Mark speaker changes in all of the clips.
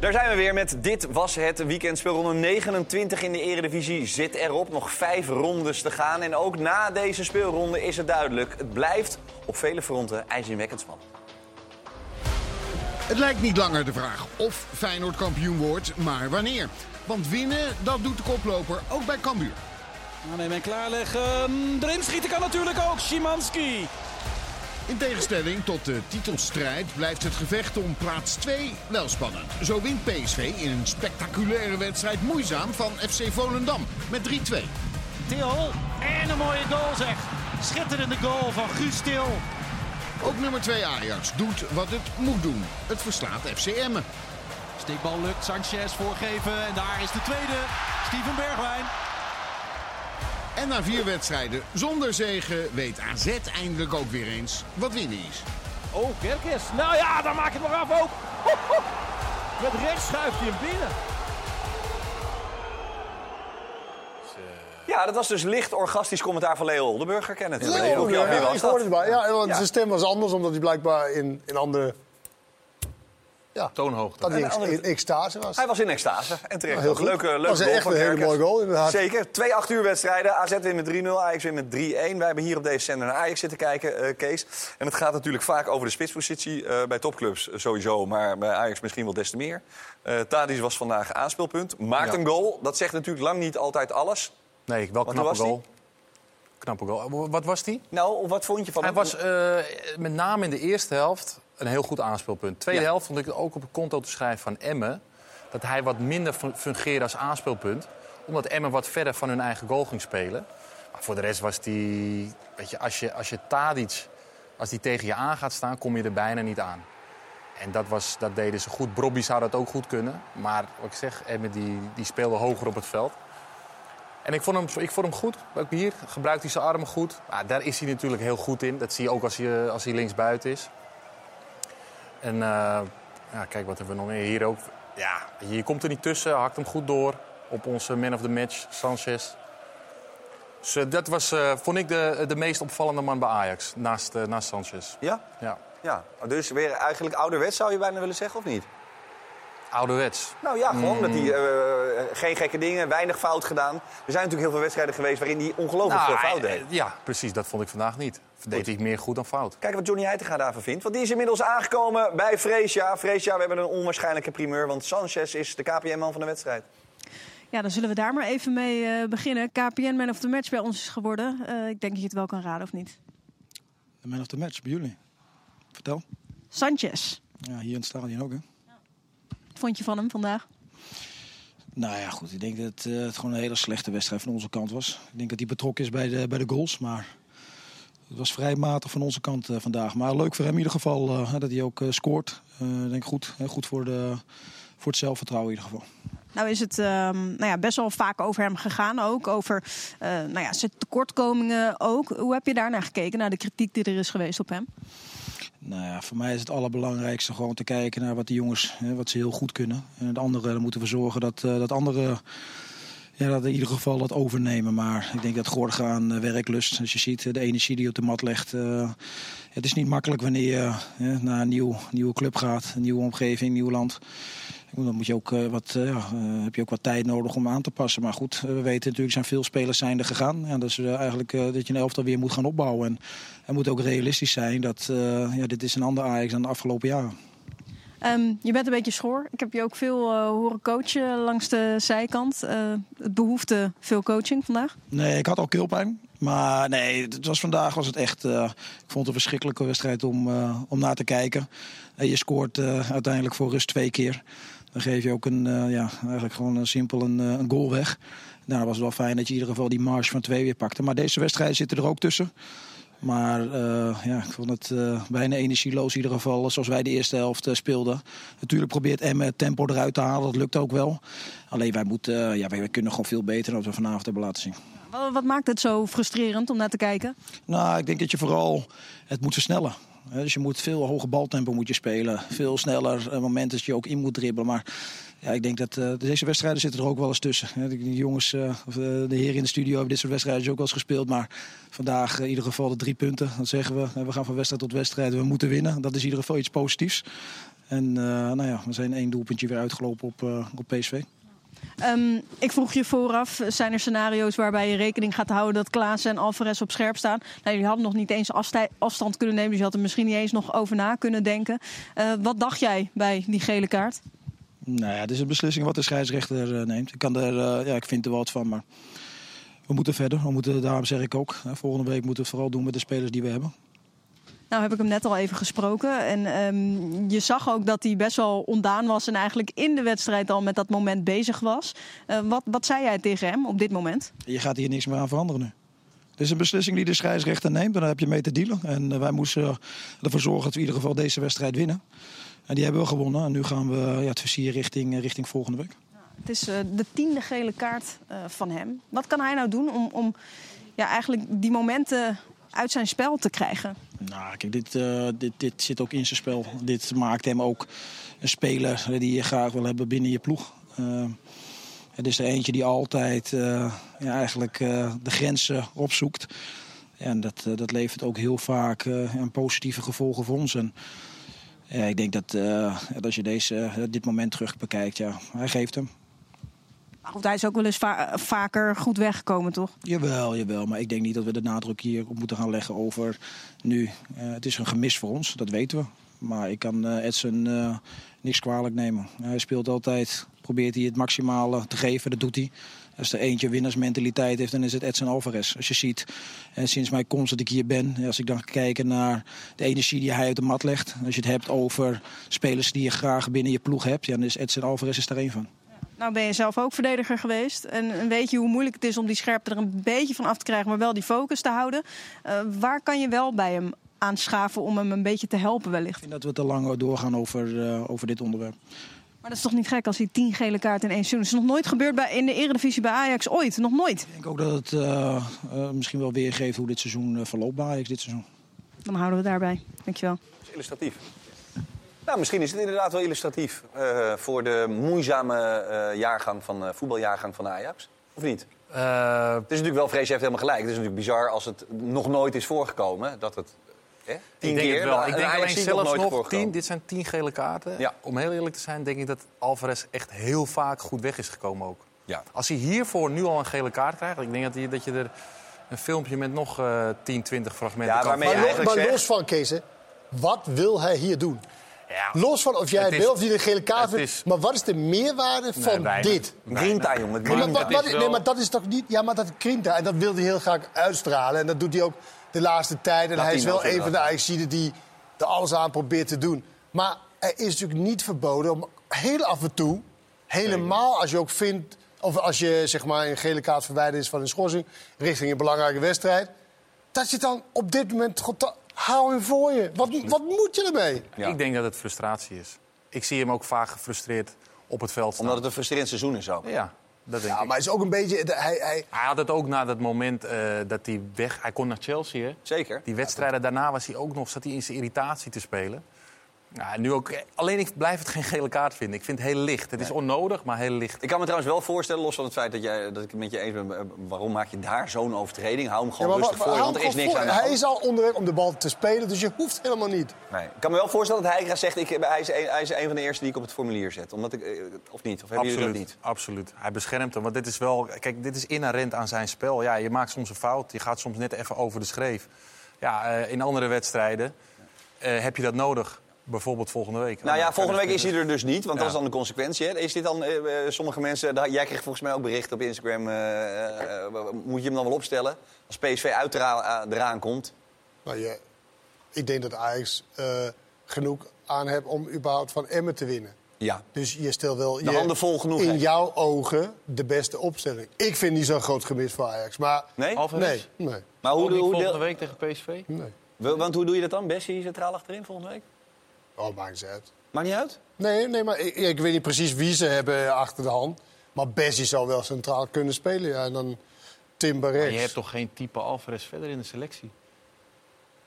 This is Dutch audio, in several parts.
Speaker 1: Daar zijn we weer met Dit Was Het Weekend. Speelronde 29 in de Eredivisie zit erop. Nog vijf rondes te gaan. En ook na deze speelronde is het duidelijk. Het blijft op vele fronten ijzingwekkend spannend.
Speaker 2: Het lijkt niet langer de vraag of Feyenoord kampioen wordt, maar wanneer. Want winnen, dat doet de koploper ook bij Cambuur.
Speaker 3: Neem en klaarleggen. Erin schieten kan natuurlijk ook. Szymanski.
Speaker 2: In tegenstelling tot de titelstrijd blijft het gevecht om plaats 2 wel spannend. Zo wint PSV in een spectaculaire wedstrijd moeizaam van FC Volendam met 3-2.
Speaker 4: Til. En een mooie goal zeg. Schitterende goal van Guus Til.
Speaker 2: Ook nummer 2 Ajax doet wat het moet doen. Het verslaat FC Emmen.
Speaker 4: Steekbal lukt. Sanchez voorgeven. En daar is de tweede. Steven Bergwijn.
Speaker 2: En na vier wedstrijden zonder zegen weet AZ eindelijk ook weer eens wat winnen is.
Speaker 5: Oh, Kerkers. Nou ja, dan maak je het maar af ook. Met rechts schuift hij hem binnen.
Speaker 1: Ja, dat was dus licht orgastisch commentaar van Leo Oldenburger. Ken het.
Speaker 6: Ja,
Speaker 1: Leo,
Speaker 6: ja,
Speaker 1: wie was
Speaker 6: ik
Speaker 1: dat?
Speaker 6: hoorde het bij. Ja, want
Speaker 1: Ja.
Speaker 6: zijn stem was anders, omdat hij blijkbaar in, in andere... Ja,
Speaker 7: Toonhoogte.
Speaker 6: dat hij in, extase was.
Speaker 1: Hij was in extase. En terecht.
Speaker 6: Ja, heel goed.
Speaker 1: Leuke, leuke
Speaker 6: was
Speaker 1: goal
Speaker 6: echt
Speaker 1: van
Speaker 6: een hele mooie goal, inderdaad.
Speaker 1: Zeker. Twee acht uur wedstrijden. AZ wint met 3-0, Ajax wint met 3-1. Wij hebben hier op deze zender naar Ajax zitten kijken, eh, Kees. En het gaat natuurlijk vaak over de spitspositie eh, bij topclubs eh, sowieso. Maar bij Ajax misschien wel des te meer. Eh Tadic was vandaag aanspeelpunt. Maakt
Speaker 7: Ja.
Speaker 1: een goal. Dat zegt natuurlijk lang niet altijd alles.
Speaker 7: Nee, wel knappe
Speaker 1: was die?
Speaker 7: goal. Knappe goal. Wat was die?
Speaker 1: Nou, wat vond je van
Speaker 7: Hij
Speaker 1: hem?
Speaker 7: was eh, met name in de eerste helft een heel goed aanspeelpunt. Tweede
Speaker 1: Ja.
Speaker 7: helft vond ik het ook op het konto te schrijven van Emmen... dat hij wat minder fun- fungeerde als aanspeelpunt. Omdat Emmen wat verder van hun eigen goal ging spelen. Maar voor de rest was die... Weet je, als je, als je Tadic, als die tegen je aan gaat staan, kom je er bijna niet aan. En dat, was, dat deden ze goed. Brobby zou dat ook goed kunnen. Maar wat ik zeg, Emmen die, die speelde hoger op het veld. En ik vond hem, ik vond hem goed. Ook hier gebruikt hij zijn armen goed. Maar daar is hij natuurlijk heel goed in. Dat zie je ook als hij, als hij linksbuiten is. En eh, ja, kijk, wat hebben we nog meer? Hier ook. Ja, je komt er niet tussen. Hakt hem goed door op onze man of the match, Sanchez. Dus eh, dat was, eh, vond ik, de, de meest opvallende man bij Ajax. Naast, naast Sanchez.
Speaker 1: Ja?
Speaker 7: Ja.
Speaker 1: Ja. Dus weer eigenlijk ouderwets zou je bijna willen zeggen, of niet?
Speaker 7: Ouderwets.
Speaker 1: Nou ja, gewoon
Speaker 7: Mm.
Speaker 1: dat hij geen gekke dingen, weinig fout gedaan. Er zijn natuurlijk heel veel wedstrijden geweest waarin hij ongelooflijk
Speaker 7: Nou,
Speaker 1: veel fout deed.
Speaker 7: Ja, precies. Dat vond ik vandaag niet. Deed hij meer goed dan fout.
Speaker 1: Kijken wat Johnny Heitinga daarvan vindt. Want die is inmiddels aangekomen bij Freesia. Freesia, we hebben een onwaarschijnlijke primeur. Want Sanchez is de KPN-man van de wedstrijd.
Speaker 8: Ja, dan zullen we daar maar even mee eh, beginnen. KPN Man of the Match bij ons is geworden. Eh, ik denk dat je het wel kan raden, of niet?
Speaker 3: De man of the match bij jullie. Vertel.
Speaker 8: Sanchez.
Speaker 3: Ja, hier in het stadion ook, hè?
Speaker 8: Wat vond je van hem vandaag?
Speaker 3: Nou ja, goed. Ik denk dat eh, het gewoon een hele slechte wedstrijd van onze kant was. Ik denk dat hij betrokken is bij de, bij de goals, maar het was vrij matig van onze kant eh, vandaag. Maar leuk voor hem in ieder geval eh, dat hij ook eh, scoort. Ik denk goed, goed voor, de, voor het zelfvertrouwen in ieder geval.
Speaker 8: Nou is het ehm, nou ja, best wel vaak over hem gegaan ook. Over nou ja, zijn tekortkomingen ook. Hoe heb je daar naar gekeken, naar de kritiek die er is geweest op hem?
Speaker 3: Nou ja, voor mij is het allerbelangrijkste gewoon te kijken naar wat die jongens, hè, wat ze heel goed kunnen. En het andere, dan moeten we zorgen dat, eh, dat anderen ja, dat in ieder geval dat overnemen. Maar ik denk dat Gorgaan uh, werklust, als je ziet eh, de energie die op de mat legt. eh, het is niet makkelijk wanneer je naar een nieuw, nieuwe club gaat, een nieuwe omgeving, een nieuw land. Dan moet je ook, eh, wat, eh, ja, eh, heb je ook wat tijd nodig om aan te passen. Maar goed, eh, we weten natuurlijk, zijn veel spelers zijn er gegaan. Ja, dus eh, eigenlijk eh, dat je een elftal weer moet gaan opbouwen. En het moet ook realistisch zijn dat eh, ja, dit is een ander Ajax dan de afgelopen jaren.
Speaker 8: Ehm, je bent een beetje schor. Ik heb je ook veel eh, horen coachen langs de zijkant. Eh, het behoefte veel coaching vandaag.
Speaker 3: Nee, ik had al keelpijn. Maar nee, het was, vandaag was het echt... eh, ik vond het een verschrikkelijke wedstrijd om, om naar te kijken. En je scoort uiteindelijk voor rust twee keer. Dan geef je ook een, ja, eigenlijk gewoon een simpel een, een goal weg. Nou, was het wel fijn dat je in ieder geval die marge van twee weer pakte. Maar deze wedstrijden zitten er ook tussen. Maar uh, ja, ik vond het uh, bijna energieloos in ieder geval zoals wij de eerste helft uh, speelden. Natuurlijk probeert Emme het tempo eruit te halen, dat lukt ook wel. Alleen wij, moeten, ja, wij, kunnen gewoon veel beter dan we vanavond hebben laten zien.
Speaker 8: Wat, wat maakt het zo frustrerend om naar te kijken?
Speaker 3: Nou, ik denk dat je vooral het moet versnellen. Dus je moet veel hoger baltempo moet je spelen. Veel sneller eh, momenten dat je ook in moet dribbelen. Maar ja, ik denk dat eh, deze wedstrijden zitten er ook wel eens tussen. Die jongens, eh, of, eh, de heren in de studio hebben dit soort wedstrijden ook wel eens gespeeld. Maar vandaag in ieder geval de drie punten. Dat zeggen we. We gaan van wedstrijd tot wedstrijd. We moeten winnen. Dat is in ieder geval iets positiefs. En nou ja, we zijn één doelpuntje weer uitgelopen op, op PSV.
Speaker 8: Ehm, ik vroeg je vooraf, zijn er scenario's waarbij je rekening gaat houden dat Klaas en Alvarez op scherp staan? Nou, jullie hadden nog niet eens afstand kunnen nemen, dus je had er misschien niet eens nog over na kunnen denken. Wat dacht jij bij die gele kaart?
Speaker 3: Nou ja, het is een beslissing wat de scheidsrechter eh, neemt. Ik, kan er, eh, ja, ik vind er wat van, maar we moeten verder. We moeten, daarom zeg ik ook, hè, volgende week moeten we het vooral doen met de spelers die we hebben.
Speaker 8: Nou heb ik hem net al even gesproken en ehm, je zag ook dat hij best wel ontdaan was en eigenlijk in de wedstrijd al met dat moment bezig was. Eh, wat, wat zei jij tegen hem op dit moment?
Speaker 3: Je gaat hier niks meer aan veranderen nu. Het is een beslissing die de scheidsrechter neemt en daar heb je mee te dealen. En eh, wij moesten ervoor zorgen dat we in ieder geval deze wedstrijd winnen. En die hebben we gewonnen. En nu gaan we ja, het versier richting, eh, richting volgende week.
Speaker 8: Het is eh, de tiende gele kaart eh, van hem. Wat kan hij nou doen om, om ja, eigenlijk die momenten uit zijn spel te krijgen?
Speaker 3: Nou, kijk, dit, dit, dit zit ook in zijn spel. Dit maakt hem ook een speler die je graag wil hebben binnen je ploeg. Het is er eentje die altijd ja, eigenlijk de grenzen opzoekt. En dat, dat levert ook heel vaak een positieve gevolgen voor ons. En, ja, ik denk dat eh, dat als je deze, eh, dit moment terug bekijkt, ja, hij geeft hem.
Speaker 8: Maar goed, hij is ook wel eens va- vaker goed weggekomen, toch?
Speaker 3: Jawel, jawel. Maar ik denk niet dat we de nadruk hier op moeten gaan leggen over nu. Eh, het is een gemis voor ons, dat weten we. Maar ik kan eh, Edson eh, niks kwalijk nemen. Hij speelt altijd, probeert hij het maximale te geven, dat doet hij. Als er eentje winnaarsmentaliteit heeft, dan is het Edson Alvarez. Als je ziet, en sinds mijn komst dat ik hier ben, als ik dan kijk naar de energie die hij op de mat legt. Als je het hebt over spelers die je graag binnen je ploeg hebt, ja, dan is Edson Alvarez is daar één van.
Speaker 8: Nou ben je zelf ook verdediger geweest. En, weet je hoe moeilijk het is om die scherpte er een beetje van af te krijgen, maar wel die focus te houden. Eh, waar kan je wel bij hem aanschaven om hem een beetje te helpen wellicht?
Speaker 3: Ik vind dat we te lang doorgaan over, eh, over dit onderwerp.
Speaker 8: Maar dat is toch niet gek als hij tien gele kaarten in één seizoen. Dat is nog nooit gebeurd bij, in de eredivisie bij Ajax. Ooit, nog nooit.
Speaker 3: Ik denk ook dat het eh, eh, misschien wel weergeeft hoe dit seizoen eh, verloopt bij Ajax dit seizoen.
Speaker 8: Dan houden we het daarbij. Dankjewel.
Speaker 1: Dat is illustratief. Nou, misschien is het inderdaad wel illustratief eh, voor de moeizame eh, jaargang van, eh, voetbaljaargang van Ajax. Of niet?
Speaker 7: Eh,
Speaker 1: Het is natuurlijk wel, Vrees heeft helemaal gelijk. Het is natuurlijk bizar als het nog nooit is voorgekomen. Dat het hè, tien
Speaker 7: ik denk
Speaker 1: keer.
Speaker 7: het wel. Ik denk alleen zelfs nog
Speaker 1: voorgekomen.
Speaker 7: tien. Dit zijn tien gele kaarten.
Speaker 1: Ja.
Speaker 7: Om heel eerlijk te zijn, denk ik dat Alvarez echt heel vaak goed weg is gekomen ook.
Speaker 1: Ja.
Speaker 7: Als hij hiervoor nu al een gele kaart krijgt, ik denk dat, hij, dat je er een filmpje met nog eh 10, 20 fragmenten
Speaker 1: Ja,
Speaker 7: kan
Speaker 6: Maar, maar
Speaker 1: zegt-
Speaker 6: los van, Kees, hè, wat wil hij hier doen?
Speaker 7: Ja,
Speaker 6: Los van of jij
Speaker 7: Het
Speaker 6: wil of die een gele kaart
Speaker 7: het
Speaker 6: vindt.
Speaker 7: is-
Speaker 6: Maar wat is de meerwaarde van
Speaker 7: weinig.
Speaker 6: dit?
Speaker 1: Grinta, jongen.
Speaker 6: Nee maar,
Speaker 1: Grinta.
Speaker 6: nee, maar dat is toch niet... Ja, maar dat hij. En dat wil hij heel graag uitstralen. En dat doet hij ook de laatste tijd. En hij is wel een van de Ajaxiden die er alles aan probeert te doen. Maar er is natuurlijk niet verboden om heel af en toe... helemaal als je ook vindt... of als je zeg maar, een gele kaart verwijderd is van een schorsing... richting een belangrijke wedstrijd... dat je dan op dit moment... God, hou hem voor je. Wat, wat moet je ermee?
Speaker 1: Ja.
Speaker 7: Ik denk dat het frustratie is. Ik zie hem ook vaak gefrustreerd op het veld staan.
Speaker 1: Omdat het een frustrerend seizoen is ook.
Speaker 7: Ja, dat denk
Speaker 6: Ja,
Speaker 7: ik.
Speaker 6: maar het is ook een beetje... Hij, hij,
Speaker 7: Hij had het ook na dat moment eh, dat hij weg... Hij kon naar Chelsea, hè?
Speaker 1: Zeker.
Speaker 7: Die wedstrijden daarna was hij ook nog, zat hij in zijn irritatie te spelen. Ja, nu ook, alleen ik blijf het geen gele kaart vinden. Ik vind het heel licht. Het is onnodig, maar heel licht.
Speaker 1: Ik kan me trouwens wel voorstellen, los van het feit dat, jij, dat ik het met je eens ben... eh, waarom maak je daar zo'n overtreding? Hou hem
Speaker 6: Ja,
Speaker 1: gewoon
Speaker 6: maar
Speaker 1: rustig voor want er is niks aan de
Speaker 6: voor. Hij
Speaker 1: hand.
Speaker 6: is al onderweg om de bal te spelen, dus je hoeft helemaal niet.
Speaker 1: Nee. Ik kan me wel voorstellen dat hij zegt... Ik, hij, is een, hij is een van de eerste die ik op het formulier zet. Omdat ik, eh, of niet? Of hebben jullie dat
Speaker 7: Absoluut,
Speaker 1: niet?
Speaker 7: absoluut. Hij beschermt hem. Want dit is wel, kijk, dit is inherent aan zijn spel. Ja, je maakt soms een fout. Je gaat soms net even over de schreef. Ja, eh, in andere wedstrijden eh, heb je dat nodig. Bijvoorbeeld volgende week.
Speaker 1: Nou ja, volgende week is
Speaker 7: hij
Speaker 1: er dus niet, want dat
Speaker 7: Ja.
Speaker 1: is dan de consequentie. Hè? Is dit dan, eh, eh, sommige mensen, daar- jij kreeg volgens mij ook berichten op Instagram, eh, moet je hem dan wel opstellen? Als PSV uit eraan, eraan komt.
Speaker 6: Nou, je, ik denk dat Ajax eh, genoeg aan heeft om überhaupt van Emmen te winnen.
Speaker 1: Ja.
Speaker 6: Dus je stelt wel
Speaker 1: De
Speaker 6: je,
Speaker 1: handen vol genoeg,
Speaker 6: in jouw ogen de beste opstelling. Ik vind niet zo'n groot gemis voor Ajax. Maar
Speaker 1: Nee?
Speaker 6: Nee, nee,
Speaker 1: Maar hoe, hoe
Speaker 7: volgende week tegen PSV?
Speaker 6: nee.
Speaker 1: want hoe doe je dat dan? Bessie centraal achterin volgende week?
Speaker 6: Oh, maakt niet uit.
Speaker 1: Maakt niet uit?
Speaker 6: Nee, nee maar ik, ik weet niet precies wie ze hebben achter de hand. Maar Bessie zou wel centraal kunnen spelen. Ja. En dan Timber
Speaker 7: Maar
Speaker 6: rechts.
Speaker 7: je hebt toch geen type Alvarez verder in de selectie?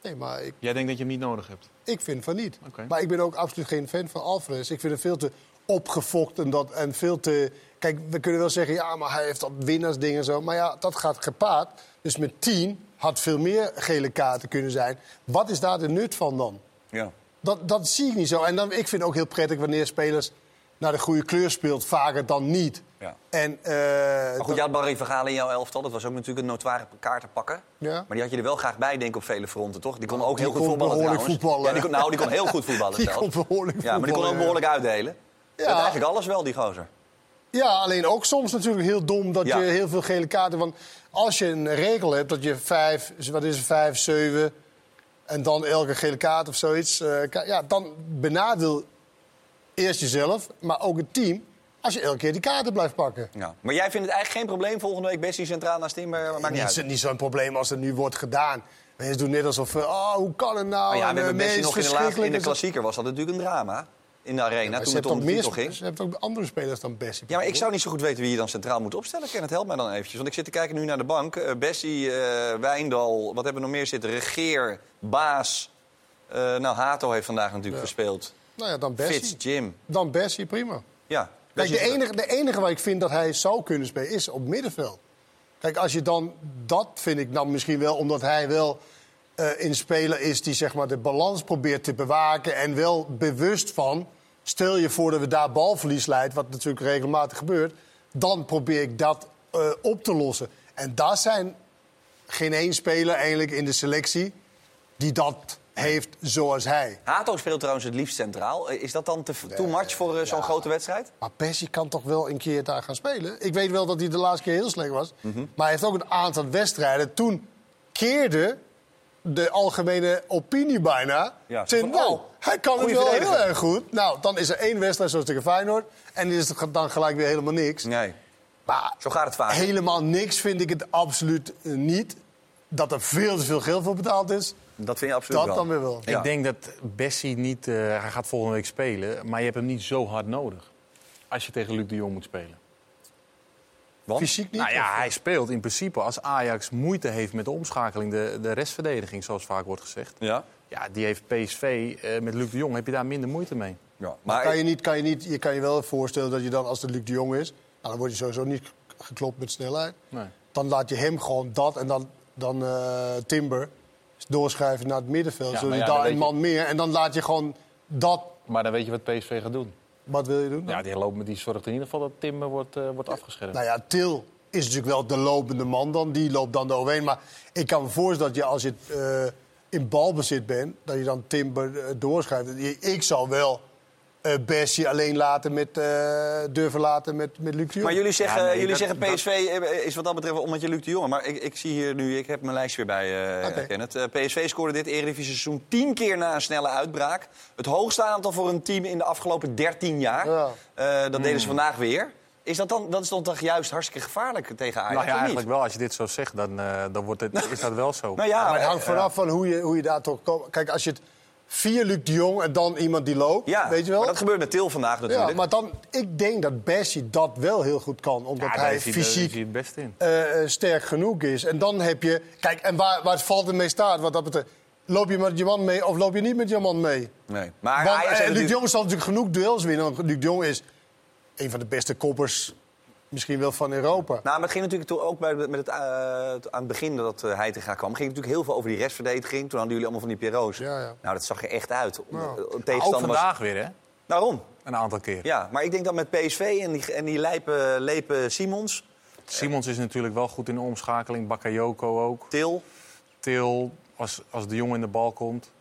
Speaker 6: Nee, maar ik,
Speaker 7: Jij denkt dat je hem niet nodig hebt?
Speaker 6: ik vind van niet.
Speaker 7: Oké.
Speaker 6: Maar ik ben ook absoluut geen fan van Alvarez. Ik vind hem veel te opgefokt en, dat, en veel te... Kijk, we kunnen wel zeggen, ja, maar hij heeft dat winnaarsding en zo. Maar ja, dat gaat gepaard. Dus met 10 had veel meer gele kaarten kunnen zijn. Wat is daar de nut van dan?
Speaker 1: Ja.
Speaker 6: Dat, dat zie ik niet zo. En dan, ik vind het ook heel prettig wanneer spelers naar de goede kleur speelt. Vaker dan niet.
Speaker 1: Ja.
Speaker 6: En, eh,
Speaker 1: Maar goed,
Speaker 6: dat-
Speaker 1: je had Barry Vergalen in jouw elftal. Dat was ook natuurlijk een notoire kaarten pakken.
Speaker 6: Ja.
Speaker 1: Maar die had je er wel graag bij, denk ik, op vele fronten, toch? Die kon ook
Speaker 6: die
Speaker 1: heel goed voetballen
Speaker 6: voetballen.
Speaker 1: Ja, die kon, nou, die kon heel goed voetballen
Speaker 6: Die kon behoorlijk
Speaker 1: Ja, maar die kon ook behoorlijk uitdelen. Ja.
Speaker 6: Ja.
Speaker 1: eigenlijk alles wel, die gozer.
Speaker 6: Ja, alleen ook soms natuurlijk heel dom dat
Speaker 1: Ja.
Speaker 6: je heel veel gele kaarten... Want als je een regel hebt dat je vijf, wat is het, vijf, zeven... en dan elke gele kaart of zoiets... eh, ja, dan benadeel eerst jezelf, maar ook het team... als je elke keer die kaarten blijft pakken.
Speaker 1: Ja. Maar jij vindt het eigenlijk geen probleem volgende week Bessie centraal naast Timber? Maakt niet
Speaker 6: Niet,
Speaker 1: uit.
Speaker 6: niet zo'n probleem als het nu wordt gedaan. Mensen doen net alsof... eh, oh, hoe kan het nou?
Speaker 1: Maar ja, we
Speaker 6: eh,
Speaker 1: hebben
Speaker 6: het
Speaker 1: nog in de, laatste, in de klassieker was dat natuurlijk een drama. In de arena,
Speaker 6: Maar
Speaker 1: toen het om de titel ging.
Speaker 6: Ze hebben ook andere spelers dan Bessie.
Speaker 1: Ja, maar ik zou niet zo goed weten wie je dan centraal moet opstellen. Ken het helpt mij dan eventjes. Want ik zit te kijken nu naar de bank. Eh, Bessie, eh, Wijndal, wat hebben we nog meer zitten? Regeer, Baas. Eh, nou, Hato heeft vandaag natuurlijk gespeeld.
Speaker 6: Nou ja, dan Bessie.
Speaker 1: Fitz, Jim.
Speaker 6: Dan Bessie, prima.
Speaker 1: Ja.
Speaker 6: Kijk, de enige, de enige waar ik vind dat hij zou kunnen spelen is op middenveld. Kijk, als je dan... Dat vind ik dan misschien wel, omdat hij wel een speler is... die zeg maar, de balans probeert te bewaken en wel bewust van... stel je voor dat we daar balverlies leidt, wat natuurlijk regelmatig gebeurt... dan probeer ik dat eh, op te lossen. En daar zijn geen één speler eigenlijk in de selectie die dat heeft zoals hij.
Speaker 1: Hato speelt trouwens het liefst centraal. Eh, Is dat dan te, too much voor eh, zo'n
Speaker 6: ja.
Speaker 1: grote wedstrijd?
Speaker 6: Maar Bessie kan toch wel een keer daar gaan spelen? Ik weet wel dat hij de laatste keer heel slecht was.
Speaker 1: Mhm.
Speaker 6: Maar hij heeft ook een aantal wedstrijden. Toen keerde de algemene opinie bijna.
Speaker 1: Ja, van,
Speaker 6: nou,
Speaker 1: oh,
Speaker 6: hij kan het wel heel erg goed. Nou, dan is er één wedstrijd zoals tegen Feyenoord. En is het dan gelijk weer helemaal niks.
Speaker 1: Nee.
Speaker 6: Maar
Speaker 1: Zo gaat het vaak.
Speaker 6: helemaal niks vind ik het absoluut eh, niet. Dat er veel te veel geld voor betaald is.
Speaker 1: Dat vind je absoluut
Speaker 6: Dat
Speaker 1: wel.
Speaker 6: dan weer wel.
Speaker 1: Ja.
Speaker 7: Ik denk dat Bessie niet... eh, hij gaat volgende week spelen, maar je hebt hem niet zo hard nodig. Als je tegen Luc de Jong moet spelen.
Speaker 1: Want?
Speaker 6: Fysiek niet.
Speaker 7: Nou ja,
Speaker 6: of-
Speaker 7: hij speelt in principe als Ajax moeite heeft met de omschakeling, de, de restverdediging, zoals vaak wordt gezegd.
Speaker 1: Ja.
Speaker 7: Ja, die heeft PSV eh, met Luc de Jong, heb je daar minder moeite mee.
Speaker 1: ja. Maar
Speaker 6: kan je, niet, kan je, niet, je kan je wel voorstellen dat je dan, als het Luc de Jong is... Nou, dan word je sowieso niet geklopt met snelheid.
Speaker 7: Nee.
Speaker 6: Dan laat je hem gewoon dat en dan, dan eh, Timber doorschuiven naar het middenveld.
Speaker 7: Ja,
Speaker 6: zodat je daar een man meer... En dan laat je gewoon dat...
Speaker 7: Maar dan weet je wat PSV gaat doen.
Speaker 6: Wat wil je doen? dan?
Speaker 7: Ja, die, loopt, die zorgt in ieder geval dat Timber wordt, eh, wordt afgeschermd.
Speaker 6: Nou ja, Til is natuurlijk wel de lopende man dan. Die loopt dan eroverheen. Maar ik kan me voorstellen dat je als je eh, in balbezit bent... dat je dan Timber eh, doorschuift. Ik zou wel eh Bessie alleen laten met, eh, durven laten met, met Luc de Jong.
Speaker 1: Maar jullie zeggen,
Speaker 7: Ja, nee,
Speaker 1: jullie
Speaker 7: dat-
Speaker 1: zeggen PSV eh, is wat dat betreft omdat je Luc de Jonge. Maar ik, ik zie hier nu, ik heb mijn lijstje weer bij, eh
Speaker 6: Oké.
Speaker 1: Kenneth. Eh, PSV scoorde dit Eredivisie seizoen tien keer na een snelle uitbraak. Het hoogste aantal voor een team in de afgelopen 13 jaar.
Speaker 6: Ja.
Speaker 1: Eh, dat deden ze vandaag weer. Is dat dan, dat is dan toch juist hartstikke gevaarlijk tegen Ajax?
Speaker 7: nou ja, eigenlijk wel. Als je dit zo zegt, dan, eh, dan wordt het, is dat wel zo.
Speaker 1: Nou ja,
Speaker 6: maar het hangt vanaf van hoe je, hoe je daar toch komt. Kijk, als je het via Luc de Jong en dan iemand die loopt,
Speaker 1: ja,
Speaker 6: weet je wel?
Speaker 1: maar dat gebeurt met Til vandaag natuurlijk.
Speaker 6: ja, maar dan, ik denk dat Bessie dat wel heel goed kan. Omdat
Speaker 7: ja,
Speaker 6: hij fysiek
Speaker 7: hij beste in.
Speaker 6: eh, eh, sterk genoeg is. En dan heb je... Kijk, en waar, waar het valt ermee staat, wat dat betreft... Loop je met je man mee of loop je niet met je man mee?
Speaker 1: nee. Maar
Speaker 6: Want
Speaker 1: heeft
Speaker 6: Luc de Jong zal natuurlijk genoeg duels winnen. Want Luc de Jong is een van de beste koppers misschien wel van Europa.
Speaker 1: Nou, maar het ging natuurlijk toen ook bij, met het, eh, aan het begin dat uh, Heitinga kwam... ging natuurlijk heel veel over die restverdediging. Toen hadden jullie allemaal van die Pierro's.
Speaker 6: Ja, ja.
Speaker 1: Nou, dat zag er echt uit. Eh,
Speaker 7: Ook
Speaker 1: Tegenstander was...
Speaker 7: vandaag weer, hè?
Speaker 1: Waarom?
Speaker 7: Een aantal keer.
Speaker 1: Ja, maar ik denk dat met PSV en die, en die lijpe, lepe Simons,
Speaker 7: Simons is natuurlijk wel goed in de omschakeling. Bakayoko ook.
Speaker 1: Til...
Speaker 7: Til, als, als de jongen in de bal komt.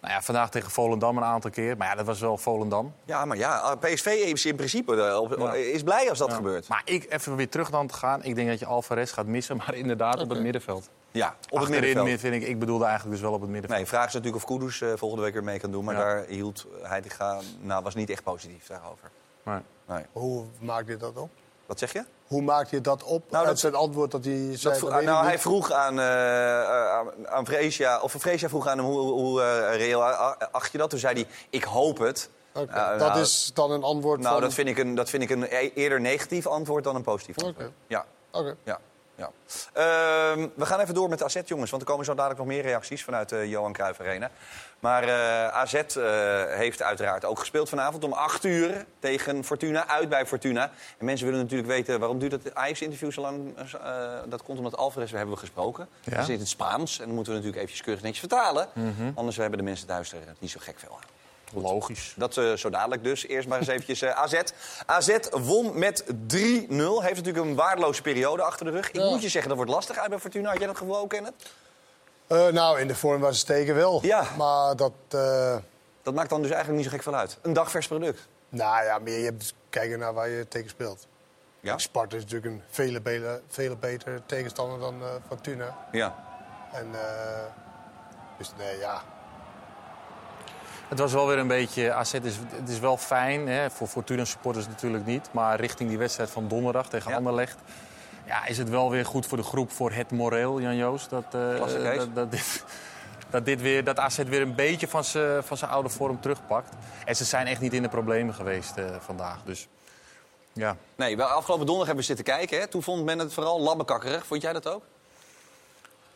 Speaker 7: Nou ja, vandaag tegen Volendam een aantal keer. Maar ja, dat was wel Volendam.
Speaker 1: Ja, maar ja, PSV is in principe eh, op-
Speaker 7: Ja.
Speaker 1: is blij als dat
Speaker 7: Ja.
Speaker 1: gebeurt.
Speaker 7: Maar ik, even weer terug dan te gaan. Ik denk dat je Alvarez gaat missen, maar inderdaad op het middenveld.
Speaker 1: Ja, op het
Speaker 7: Achterin
Speaker 1: middenveld.
Speaker 7: vind ik, ik bedoelde eigenlijk dus wel op het middenveld.
Speaker 1: Nee, vraag is natuurlijk of Kudus eh, volgende week weer mee kan doen. Maar
Speaker 7: Ja.
Speaker 1: daar hield Heitinga, nou, was niet echt positief daarover.
Speaker 7: Maar,
Speaker 1: Nee.
Speaker 6: Hoe maakt hij dat op?
Speaker 1: Wat zeg je?
Speaker 6: Hoe maakt hij dat op?
Speaker 1: Nou, dat-
Speaker 6: zijn antwoord dat hij zei...
Speaker 1: Dat
Speaker 6: dat ik
Speaker 1: nou, hij vroeg aan, eh aan, aan Freesia, of Freesia vroeg aan hem hoe, hoe eh, reëel acht je dat. Toen zei hij, ik hoop het. Ja,
Speaker 6: dat
Speaker 1: nou,
Speaker 6: is dan een antwoord
Speaker 1: Nou,
Speaker 6: van...
Speaker 1: dat vind, ik een, dat vind ik een e- eerder negatief antwoord dan een positief antwoord.
Speaker 6: Oké.
Speaker 1: Ja,
Speaker 6: Oké.
Speaker 1: ja. Ja. Ehm, we gaan even door met AZ, jongens. Want er komen zo dadelijk nog meer reacties vanuit de Johan Cruijff Arena. Maar eh, AZ eh, heeft uiteraard ook gespeeld vanavond om 8 uur tegen Fortuna. Uit bij Fortuna. En mensen willen natuurlijk weten waarom duurt het Ajax-interview zo lang. Eh, dat komt omdat Alvarez, we hebben we gesproken.
Speaker 7: Ja?
Speaker 1: Dat is in het Spaans. En dan moeten we natuurlijk eventjes keurig netjes vertalen.
Speaker 7: Mhm.
Speaker 1: Anders hebben de mensen thuis er niet zo gek veel aan.
Speaker 7: Logisch.
Speaker 1: Dat eh, zo dadelijk dus. Eerst maar eens eventjes AZ. AZ won met 3-0. Heeft natuurlijk een waardeloze periode achter de rug. Ik
Speaker 6: Ja.
Speaker 1: moet je zeggen, dat wordt lastig uit bij Fortuna. Had jij dat gevoel ook, Kenneth?
Speaker 6: Eh, nou, in de vorm waar ze steken wel.
Speaker 1: Ja.
Speaker 6: Maar dat... eh,
Speaker 1: Dat maakt dan dus eigenlijk niet zo gek veel uit. Een dagvers product.
Speaker 6: nou ja, meer je hebt dus kijken naar waar je tegen speelt.
Speaker 1: Ja?
Speaker 6: Sparta is natuurlijk een vele, vele, vele betere tegenstander dan eh, Fortuna.
Speaker 1: Ja.
Speaker 6: En, eh, dus nee, ja.
Speaker 7: Het was wel weer een beetje... AZ is, het is wel fijn, hè, voor Fortuna supporters natuurlijk niet. Maar richting die wedstrijd van donderdag tegen
Speaker 1: Ja.
Speaker 7: Anderlecht... Ja, is het wel weer goed voor de groep, voor het moreel, Jan-Joos. Dat, eh,
Speaker 1: Klasse, Kees.
Speaker 7: dat, dat, dit, dat, dit weer, dat AZ weer een beetje van zijn van oude vorm terugpakt. En ze zijn echt niet in de problemen geweest eh, vandaag. Dus ja,
Speaker 1: Nee, wel, afgelopen donderdag hebben we zitten kijken. Hè. Toen vond men het vooral labbekakkerig. Vond jij dat ook?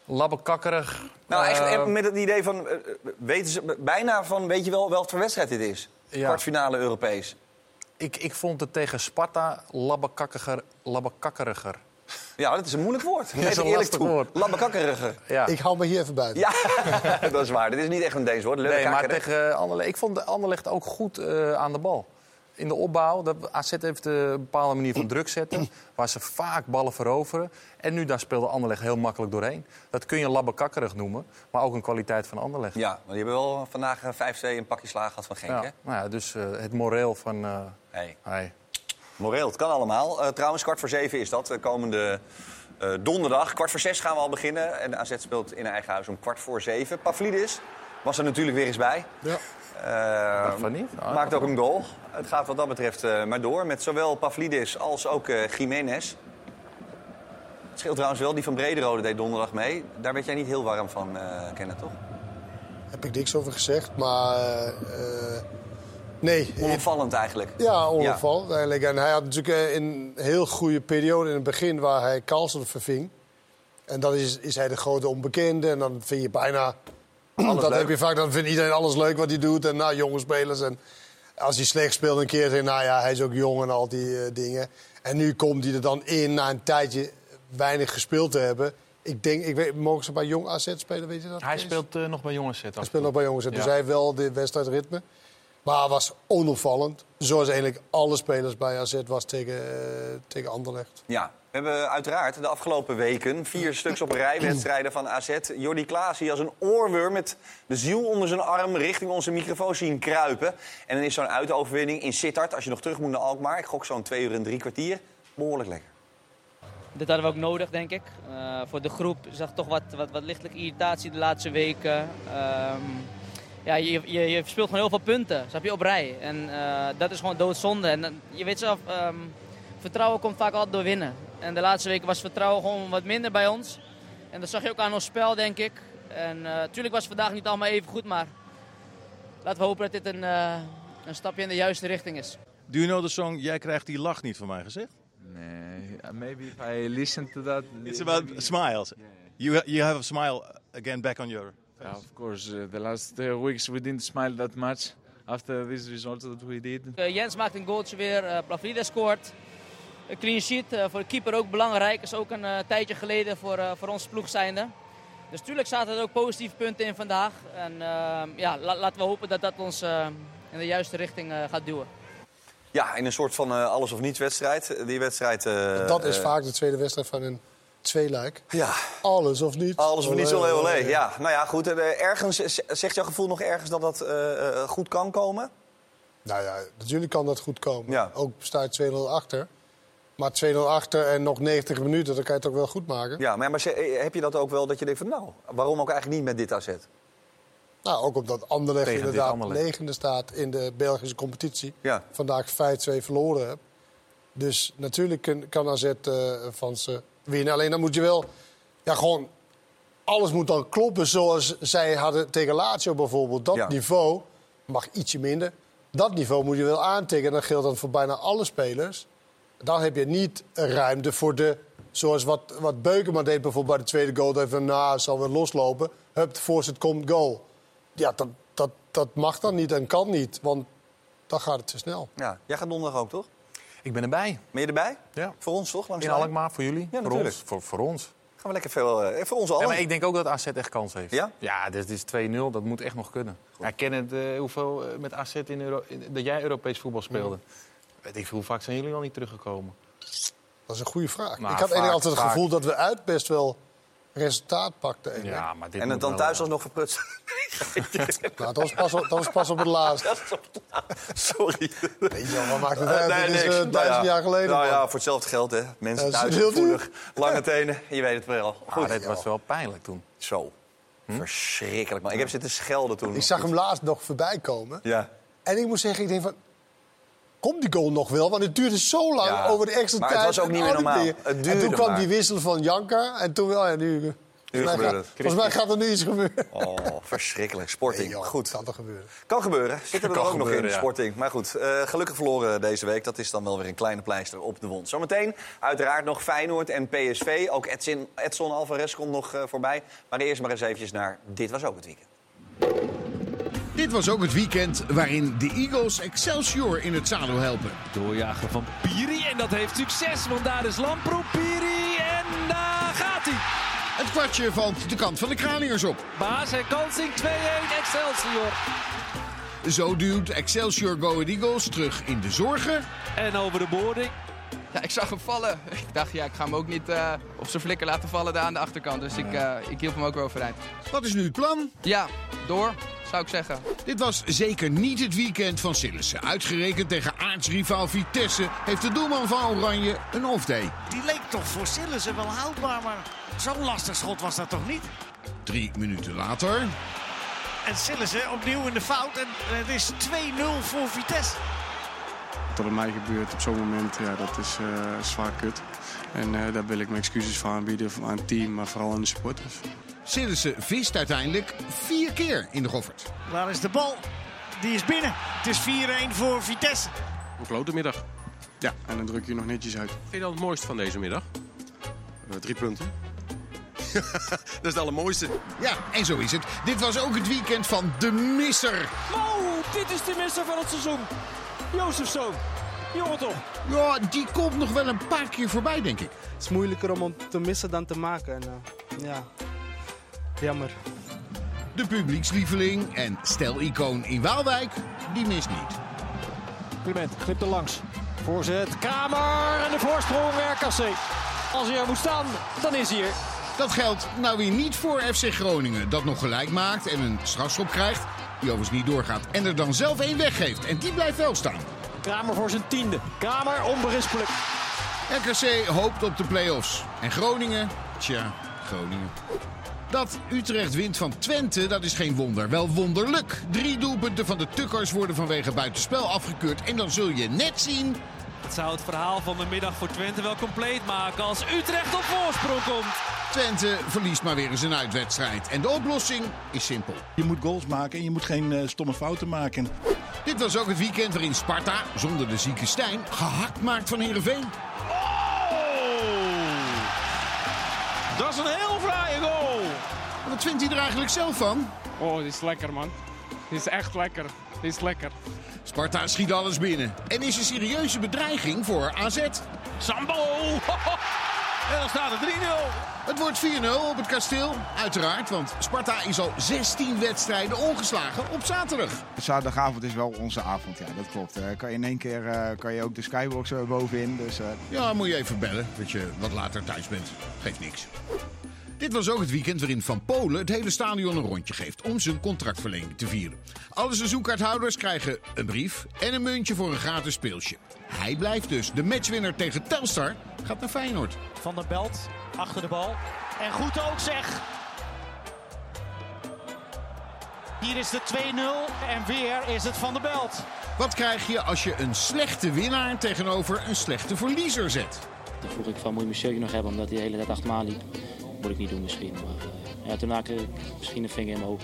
Speaker 7: labbekakkerig.
Speaker 1: Nou, echt,
Speaker 7: eh,
Speaker 1: echt met het idee van... weten ze bijna van, weet je wel welke voor wedstrijd dit is?
Speaker 7: Ja.
Speaker 1: Kwartfinale Europees.
Speaker 7: ik, ik vond het tegen Sparta labbekakkiger, labbekakkeriger.
Speaker 1: Ja, dat is een moeilijk woord.
Speaker 7: is
Speaker 1: Geef
Speaker 7: een
Speaker 1: eerlijk
Speaker 7: lastig
Speaker 1: toe.
Speaker 7: woord.
Speaker 1: Labbekakkeriger.
Speaker 7: Ja.
Speaker 6: Ik hou me hier even buiten.
Speaker 1: Ja, dat is waar. Dit is niet echt een Deens woord.
Speaker 7: Nee, maar tegen Anderlecht. Ik vond de Anderlecht ook goed eh, aan de bal. In de opbouw. Dat AZ heeft eh, een bepaalde manier van druk zetten. Waar ze vaak ballen veroveren. En nu daar speelde Anderlecht heel makkelijk doorheen. Dat kun je labbekakkerig noemen. Maar ook een kwaliteit van Anderlecht.
Speaker 1: Ja, maar die hebben wel vandaag eh, 5-2 een pakje slagen gehad van Genk,
Speaker 7: Ja.
Speaker 1: hè?
Speaker 7: Nou ja, dus eh, het moreel van... eh
Speaker 1: Hey.
Speaker 7: hey.
Speaker 1: Moreel, het kan allemaal. Eh, trouwens, kwart voor zeven is dat. eh, komende eh, donderdag. Kwart voor zes gaan we al beginnen. En de AZ speelt in eigen huis om kwart voor zeven. Pavlidis was er natuurlijk weer eens bij.
Speaker 6: Ja.
Speaker 7: Van niet? Ah,
Speaker 1: maakt ook een goal. Het gaat wat dat betreft eh, maar door. Met zowel Pavlidis als ook eh Jiménez. Het scheelt trouwens wel. Die van Brederode deed donderdag mee. Daar werd jij niet heel warm van, eh kennen, toch?
Speaker 6: Heb ik niks over gezegd, maar... eh, nee,
Speaker 1: Onopvallend eigenlijk.
Speaker 6: Ja, onopvallend eigenlijk. En hij had natuurlijk eh, een heel goede periode in het begin waar hij Carlsen verving. En dan is, is hij de grote onbekende. En dan vind je bijna...
Speaker 1: Alles
Speaker 6: dat
Speaker 1: leuk.
Speaker 6: heb je vaak, dan vindt iedereen alles leuk wat hij doet. En nou, jonge spelers. En als hij slecht speelt een keer, zeg nou ja, hij is ook jong en al die eh, dingen. En nu komt hij er dan in na een tijdje weinig gespeeld te hebben. Ik denk, ik weet, mogen ze bij jong AZ spelen, weet je dat?
Speaker 7: Hij speelt eh, nog bij jongens zitten.
Speaker 6: Hij speelt nog bij jongens. Dus
Speaker 7: Ja.
Speaker 6: hij heeft wel de wedstrijdritme. Maar was onopvallend. Zoals eigenlijk alle spelers bij AZ was tegen, eh, tegen Anderlecht.
Speaker 1: Ja, we hebben uiteraard de afgelopen weken vier stuks op een rij wedstrijden van AZ. Jordi Klaas hier als een oorworm met de ziel onder zijn arm richting onze microfoon zien kruipen. En dan is zo'n uitoverwinning in Sittard, als je nog terug moet naar Alkmaar. Ik gok zo'n twee uur en drie kwartier. Behoorlijk lekker.
Speaker 9: Dit hadden we ook nodig, denk ik. Eh, voor de groep zag toch wat, wat, wat lichtelijke irritatie de laatste weken. Ehm, ja, je, je, je verspeelt gewoon heel veel punten, snap je, op rij. En eh, dat is gewoon doodzonde. En dan- je weet zelf, ehm, vertrouwen komt vaak altijd door winnen. En de laatste weken was vertrouwen gewoon wat minder bij ons. En dat zag je ook aan ons spel, denk ik. En natuurlijk was het vandaag niet allemaal even goed, maar laten we hopen dat dit een, eh, een stapje in de juiste richting is.
Speaker 10: Do you know the song Jij krijgt die lach niet van mij gezegd?
Speaker 11: Nee, maybe if I listen to that.
Speaker 10: It's about smiles. You, you have a smile again back on your
Speaker 11: Yeah, of course, uh, the last uh, weeks we didn't smile that much after these results that we did.
Speaker 9: Eh, Jens maakt een goaltje weer, uh, scoort. Een clean sheet, eh, voor de keeper ook belangrijk. Is ook een eh, tijdje geleden voor, eh, voor ons ploeg zijnde. Dus natuurlijk zaten er ook positieve punten in vandaag. En eh, ja, la- laten we hopen dat dat ons in de juiste richting eh, gaat duwen.
Speaker 1: Ja, in een soort van eh, alles of niets wedstrijd. Die wedstrijd... eh,
Speaker 6: dat is vaak de tweede wedstrijd van een tweeluik.
Speaker 1: Ja,
Speaker 6: Alles of niet.
Speaker 1: alles of
Speaker 6: Olé,
Speaker 1: olé, olé.
Speaker 6: olé.
Speaker 1: Ja, nou ja, goed. eh, ergens, zegt jouw gevoel nog ergens dat dat eh, eh, goed kan komen?
Speaker 6: Nou ja, natuurlijk kan dat goed komen.
Speaker 1: Ja.
Speaker 6: Ook staat 2-0 achter. Maar 2-0 achter en nog 90 minuten, dan kan je het ook wel goed maken.
Speaker 1: Ja, maar, heb je dat ook wel dat je denkt van... nou, waarom ook eigenlijk niet met dit AZ?
Speaker 6: Nou, ook omdat Anderlecht
Speaker 7: Tegen
Speaker 6: inderdaad
Speaker 7: Anderlecht.
Speaker 6: negende staat in de Belgische competitie.
Speaker 1: Ja.
Speaker 6: Vandaag 5-2 verloren hebt. Dus natuurlijk kan AZ eh, van ze winnen. Alleen dan moet je wel... Ja, gewoon... Alles moet dan kloppen zoals zij hadden tegen Lazio bijvoorbeeld. Dat
Speaker 1: Ja.
Speaker 6: niveau mag ietsje minder. Dat niveau moet je wel aantikken. En dat geldt dan voor bijna alle spelers. Dan heb je niet ruimte voor de Zoals wat, wat Beukema deed bijvoorbeeld bij de tweede goal. Even na zal weer loslopen. Hup, de voorzet komt, goal. Ja, dat, dat, dat mag dan niet en kan niet. Want dan gaat het te snel.
Speaker 1: Ja, jij gaat donderdag ook, toch?
Speaker 7: Ik ben erbij.
Speaker 1: Ben je erbij?
Speaker 7: Ja.
Speaker 1: Voor ons, toch? Langs
Speaker 7: In? Alkmaar, voor jullie?
Speaker 1: Ja,
Speaker 7: voor
Speaker 1: natuurlijk.
Speaker 7: ons. Voor, voor ons.
Speaker 1: Gaan we lekker veel... eh, voor ons allen.
Speaker 7: Ja, maar ik denk ook dat AZ echt kans heeft.
Speaker 1: Ja?
Speaker 7: Ja, dit is 2-0. Dat moet echt nog kunnen. Ja, ken het, eh, hoeveel eh, met AZ in Euro in- dat jij Europees voetbal speelde? Weet ik veel, hoe vaak zijn jullie al niet teruggekomen?
Speaker 6: Dat is een goede vraag.
Speaker 7: Maar
Speaker 6: ik had
Speaker 7: vaak-
Speaker 6: eigenlijk altijd het
Speaker 7: vaak-
Speaker 6: gevoel dat we uit best wel resultaat pakten. En
Speaker 7: Ja, maar dit
Speaker 1: En het dan thuis alsnog verprutsen.
Speaker 6: Nou, dat, was pas op, dat was pas op het laatst.
Speaker 1: Sorry.
Speaker 6: Weet je wel, wat maakt het uit?
Speaker 1: Nee,
Speaker 6: Dit is
Speaker 1: niks.
Speaker 6: eh,
Speaker 1: Nou
Speaker 6: duizend
Speaker 1: ja.
Speaker 6: jaar geleden.
Speaker 1: Nou
Speaker 6: man.
Speaker 1: ja, voor hetzelfde geld, hè. Mensen thuis
Speaker 6: heel
Speaker 1: gevoelig, lange tenen. Je weet het wel.
Speaker 7: Ah,
Speaker 1: Goed.
Speaker 7: dit was wel pijnlijk toen.
Speaker 1: Zo. Verschrikkelijk, man. Ik heb zitten schelden toen.
Speaker 6: Ik zag hem laatst nog voorbij komen.
Speaker 1: Ja.
Speaker 6: En ik moet zeggen, ik denk van... Komt die goal nog wel? Want het duurde zo lang
Speaker 1: Ja,
Speaker 6: over de extra
Speaker 1: maar het
Speaker 6: tijd.
Speaker 1: was ook niet meer normaal. Het
Speaker 6: en toen kwam
Speaker 1: maar.
Speaker 6: die wissel van Janka. En toen wel, ja, nu... volgens, mij
Speaker 1: gebeurt
Speaker 6: gaat,
Speaker 1: het.
Speaker 6: volgens mij gaat er nu iets gebeuren.
Speaker 1: Oh, verschrikkelijk. Sporting.
Speaker 6: Nee, joh,
Speaker 1: Goed.
Speaker 6: Kan toch gebeuren.
Speaker 1: Kan gebeuren. Zitten we er ook nog in,
Speaker 7: ja.
Speaker 1: Sporting. Maar goed, eh, gelukkig verloren deze week. Dat is dan wel weer een kleine pleister op de wond. Zometeen uiteraard nog Feyenoord en PSV. Ook Edson, Edson Alvarez komt nog eh, voorbij. Maar eerst maar eens eventjes naar Dit Was Ook Het Weekend.
Speaker 2: Dit was ook het weekend waarin de Eagles Excelsior in het zadel helpen.
Speaker 5: Doorjagen van Piri en dat heeft succes, want daar is Lamproe, Piri en daar gaat hij.
Speaker 2: Het kwartje valt de kant van de Kraniërs op.
Speaker 5: Baas en Kansing 2-1 Excelsior.
Speaker 2: Zo duwt Excelsior Go Eagles terug in de zorgen.
Speaker 5: En over de boarding.
Speaker 12: Ja, ik zag hem vallen. Ik dacht, ja, ik ga hem ook niet eh, op zijn flikker laten vallen daar aan de achterkant. Dus ik, eh, ik hielp hem ook wel overeind.
Speaker 2: Wat is nu het plan?
Speaker 12: Ja, door, zou ik zeggen.
Speaker 2: Dit was zeker niet het weekend van Sillissen. Uitgerekend tegen aartsrivaal Vitesse heeft de doelman van Oranje een off-day.
Speaker 13: Die leek toch voor Sillissen wel houdbaar, maar zo'n lastig schot was dat toch niet?
Speaker 2: Drie minuten later.
Speaker 13: En Sillissen opnieuw in de fout en het is 2-0 voor Vitesse.
Speaker 14: Wat er bij mij gebeurt op zo'n moment, ja, dat is eh, zwaar kut. En eh, daar wil ik mijn excuses voor aanbieden aan het team, maar vooral aan de supporters.
Speaker 2: Sillissen vist uiteindelijk vier keer in de goffert.
Speaker 13: Waar is de bal? Die is binnen. Het is 4-1 voor Vitesse.
Speaker 14: Een klote middag. Ja, en dan druk je nog netjes uit.
Speaker 15: Vind je dat het mooiste van deze middag?
Speaker 14: Eh, drie punten.
Speaker 15: Dat is het allermooiste.
Speaker 2: Ja, en zo is het. Dit was ook het weekend van de misser.
Speaker 5: Oh, dit is de misser van het seizoen. Jozefzoon. Jongen toch.
Speaker 2: Ja, die komt nog wel een paar keer voorbij, denk ik.
Speaker 16: Het is moeilijker om hem te missen dan te maken. En, eh, ja, jammer.
Speaker 2: De publiekslieveling en stelicoon in Waalwijk, die mist niet.
Speaker 5: Clement glipt er langs. Voorzet, Kramer en de voorsprong RKC. Als hij er moet staan, dan is hij er.
Speaker 2: Dat geldt nou weer niet voor FC Groningen, dat nog gelijk maakt en een strafschop krijgt. Die overigens niet doorgaat en er dan zelf één weggeeft. En die blijft wel staan.
Speaker 5: Kramer voor zijn tiende. Kramer onberispelijk.
Speaker 2: RKC hoopt op de play-offs. En Groningen, tja, Groningen. Dat Utrecht wint van Twente, dat is geen wonder. Wel wonderlijk. Drie doelpunten van de Tukkers worden vanwege buitenspel afgekeurd. En dan zul je net zien...
Speaker 17: Het zou het verhaal van de middag voor Twente wel compleet maken als Utrecht op voorsprong komt.
Speaker 2: Twente verliest maar weer eens een uitwedstrijd. En de oplossing is simpel.
Speaker 18: Je moet goals maken en je moet geen eh, stomme fouten maken.
Speaker 2: Dit was ook het weekend waarin Sparta, zonder de zieke Stijn, gehakt maakt van Heerenveen.
Speaker 5: Dat is een heel fraaie goal.
Speaker 2: Wat vindt hij er eigenlijk zelf van?
Speaker 19: Oh, dit is lekker, man. Dit is echt lekker. Dit is lekker.
Speaker 2: Sparta schiet alles binnen. En is een serieuze bedreiging voor AZ.
Speaker 5: Sambo. En dan staat het 3-0.
Speaker 2: Het wordt 4-0 op het kasteel. Uiteraard, want Sparta is al 16 wedstrijden ongeslagen op zaterdag.
Speaker 20: Zaterdagavond is wel onze avond, ja, dat klopt. Eh, kan je in één keer eh, kan je ook de skybox bovenin. Dus, eh,
Speaker 2: Ja, moet je even bellen, dat je wat later thuis bent. Geeft niks. Dit was ook het weekend waarin Van Polen het hele stadion een rondje geeft om zijn contractverlenging te vieren. Alle seizoenkaarthouders krijgen een brief en een muntje voor een gratis speelsje. Hij blijft dus. De matchwinner tegen Telstar gaat naar Feyenoord.
Speaker 13: Van der Belt achter de bal. En goed ook zeg. Hier is de 2-0 en weer is het Van der Belt.
Speaker 2: Wat krijg je als je een slechte winnaar tegenover een slechte verliezer zet?
Speaker 21: Toen vroeg ik van, moet je mijn shirtje nog hebben omdat hij de hele tijd achter me aan liep. Moet ik niet doen misschien. Maar eh, ja, toen maakte ik misschien een vinger in mijn oog.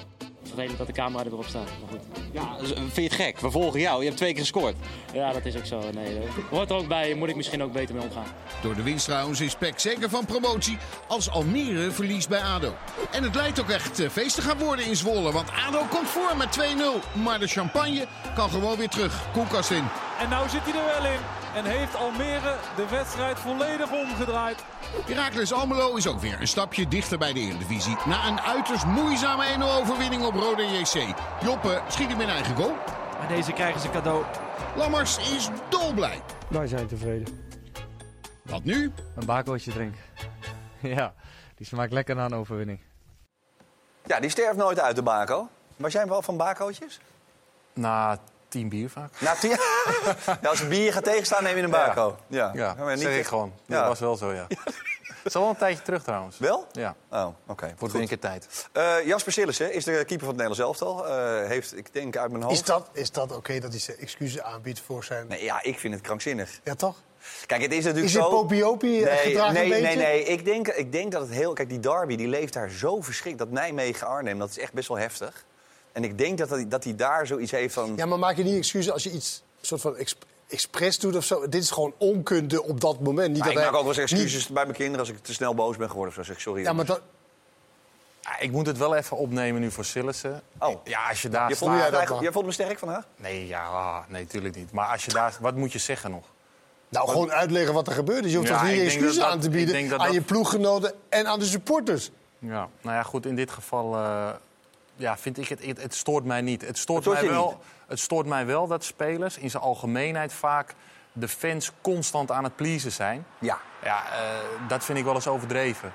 Speaker 21: Vervelend dat de camera er weer op staat. Maar goed.
Speaker 22: Ja, dus, vind je het gek? We volgen jou. Je hebt twee keer gescoord.
Speaker 21: Ja, dat is ook zo. Nee, dat hoort er ook bij. Moet ik misschien ook beter mee omgaan.
Speaker 2: Door de winst trouwens is PEC zeker van promotie als Almere verliest bij ADO. En het lijkt ook echt eh, feest te gaan worden in Zwolle. Want ADO komt voor met 2-0. Maar de champagne kan gewoon weer terug. Koelkast in.
Speaker 17: En nou zit hij er wel in. En heeft Almere de wedstrijd volledig omgedraaid.
Speaker 2: Heracles Almelo is ook weer een stapje dichter bij de Eredivisie. Na een uiterst moeizame 1-0 overwinning op Rode JC. Joppe schiet hem in eigen goal.
Speaker 5: Maar deze krijgen ze cadeau.
Speaker 2: Lammers is dolblij.
Speaker 23: Wij zijn tevreden.
Speaker 2: Wat nu?
Speaker 24: Een bakootje drinken. ja, die smaakt lekker na een overwinning.
Speaker 1: Ja, die sterft nooit uit de bako. Was jij wel van bakootjes?
Speaker 7: Na tien bier vaak.
Speaker 1: Na tien... ja, als een bier gaat tegenstaan, neem je een bako. Ja,
Speaker 7: Ja,
Speaker 1: maar niet
Speaker 7: zeg ik gewoon.
Speaker 1: Ja.
Speaker 7: Dat was wel zo, ja. Het is al wel een tijdje terug trouwens.
Speaker 1: Wel?
Speaker 7: Ja.
Speaker 1: Oh, oké.
Speaker 7: Wordt weer een keer tijd.
Speaker 1: Eh, Jasper Sillissen is de keeper van het Nederlands elftal. Eh, heeft, ik denk uit mijn hoofd...
Speaker 6: Is dat, is dat oké dat hij zijn excuses aanbiedt voor zijn...
Speaker 1: Nee, ja, ik vind het krankzinnig.
Speaker 6: Ja, toch?
Speaker 1: Kijk, het is natuurlijk
Speaker 6: Is
Speaker 1: zo...
Speaker 6: het popiopi
Speaker 1: nee,
Speaker 6: gedrag
Speaker 1: nee,
Speaker 6: een beetje?
Speaker 1: nee, nee. Ik denk, ik denk dat het heel... Kijk, die derby die leeft daar zo verschrikt. Dat Nijmegen-Arnhem, dat is echt best wel heftig. En ik denk dat hij, dat hij daar zoiets heeft van...
Speaker 6: Ja, maar maak je niet excuses als je iets soort van exp expres doet of zo? Dit is gewoon onkunde op dat moment. Niet
Speaker 1: Maar
Speaker 6: dat
Speaker 1: ik
Speaker 6: hij-
Speaker 1: maak ook wel eens
Speaker 6: niet-
Speaker 1: excuses bij mijn kinderen als ik te snel boos ben geworden. Of zo zeg ik sorry.
Speaker 6: Ja, maar dat,
Speaker 7: Ik moet het wel even opnemen nu voor Sillissen.
Speaker 1: Oh.
Speaker 7: Ja, als je daar
Speaker 1: je, vond,
Speaker 7: staat-
Speaker 1: jij, vond hem sterk vandaag?
Speaker 7: Nee, ja, ah, nee, natuurlijk niet. Maar als je daar... Wat moet je zeggen nog?
Speaker 6: nou, gewoon uitleggen wat er gebeurd is. Je hoeft
Speaker 7: Ja,
Speaker 6: toch niet excuses
Speaker 7: dat
Speaker 6: aan te bieden
Speaker 7: dat
Speaker 6: aan
Speaker 7: dat-
Speaker 6: je ploeggenoten en aan de supporters.
Speaker 7: Ja, nou ja, goed, in dit geval eh, ja, vind ik het, het, het stoort mij niet. Het stoort, mij wel, het stoort mij wel dat spelers in zijn algemeenheid vaak de fans constant aan het pleasen zijn.
Speaker 1: Ja.
Speaker 7: Ja, eh, dat vind ik wel eens overdreven.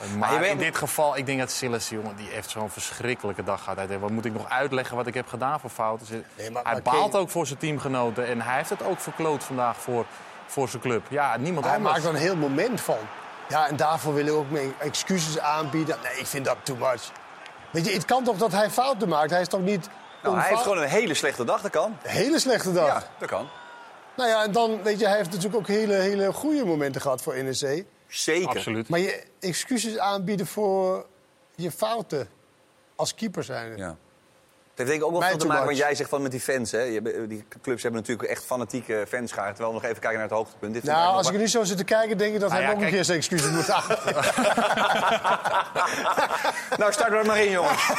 Speaker 7: Eh,
Speaker 1: Maar
Speaker 7: in dit geval, ik denk dat Silas, jongen, die heeft zo'n verschrikkelijke dag gehad. Hij denkt, Wat moet ik nog uitleggen wat ik heb gedaan voor fouten?
Speaker 6: Nee, maar-
Speaker 7: hij
Speaker 6: maar
Speaker 7: baalt ook voor zijn teamgenoten en hij heeft het ook verkloot vandaag voor, voor zijn club. Ja, niemand
Speaker 6: Hij
Speaker 7: anders.
Speaker 6: maakt er een heel moment van. Ja, en daarvoor willen we ook mee excuses aanbieden. Nee, ik vind dat too much. Weet je, het kan toch dat hij fouten maakt? Hij is toch niet...
Speaker 1: Nou, hij heeft gewoon een hele slechte dag, dat kan.
Speaker 6: Een hele slechte dag.
Speaker 1: Ja, dat kan.
Speaker 6: Nou ja, en dan, weet je, hij heeft natuurlijk ook hele, hele goede momenten gehad voor NEC.
Speaker 1: Zeker.
Speaker 7: Absoluut.
Speaker 6: Maar je excuses aanbieden voor je fouten als keeper zijn.
Speaker 1: Ja. Het heeft denk ik ook wel veel te maken wat jij zegt van met die fans. Hè. Die clubs hebben natuurlijk echt fanatieke fanscharen. Terwijl we nog even kijken naar het hoogtepunt. Dit
Speaker 6: Nou, als ik er nu zo zit te kijken, denk ik dat
Speaker 7: Nou
Speaker 6: hij
Speaker 7: ja,
Speaker 6: ook een keer zijn excuses moet aanbieden.
Speaker 1: nog- Nou, start er maar in, jongens.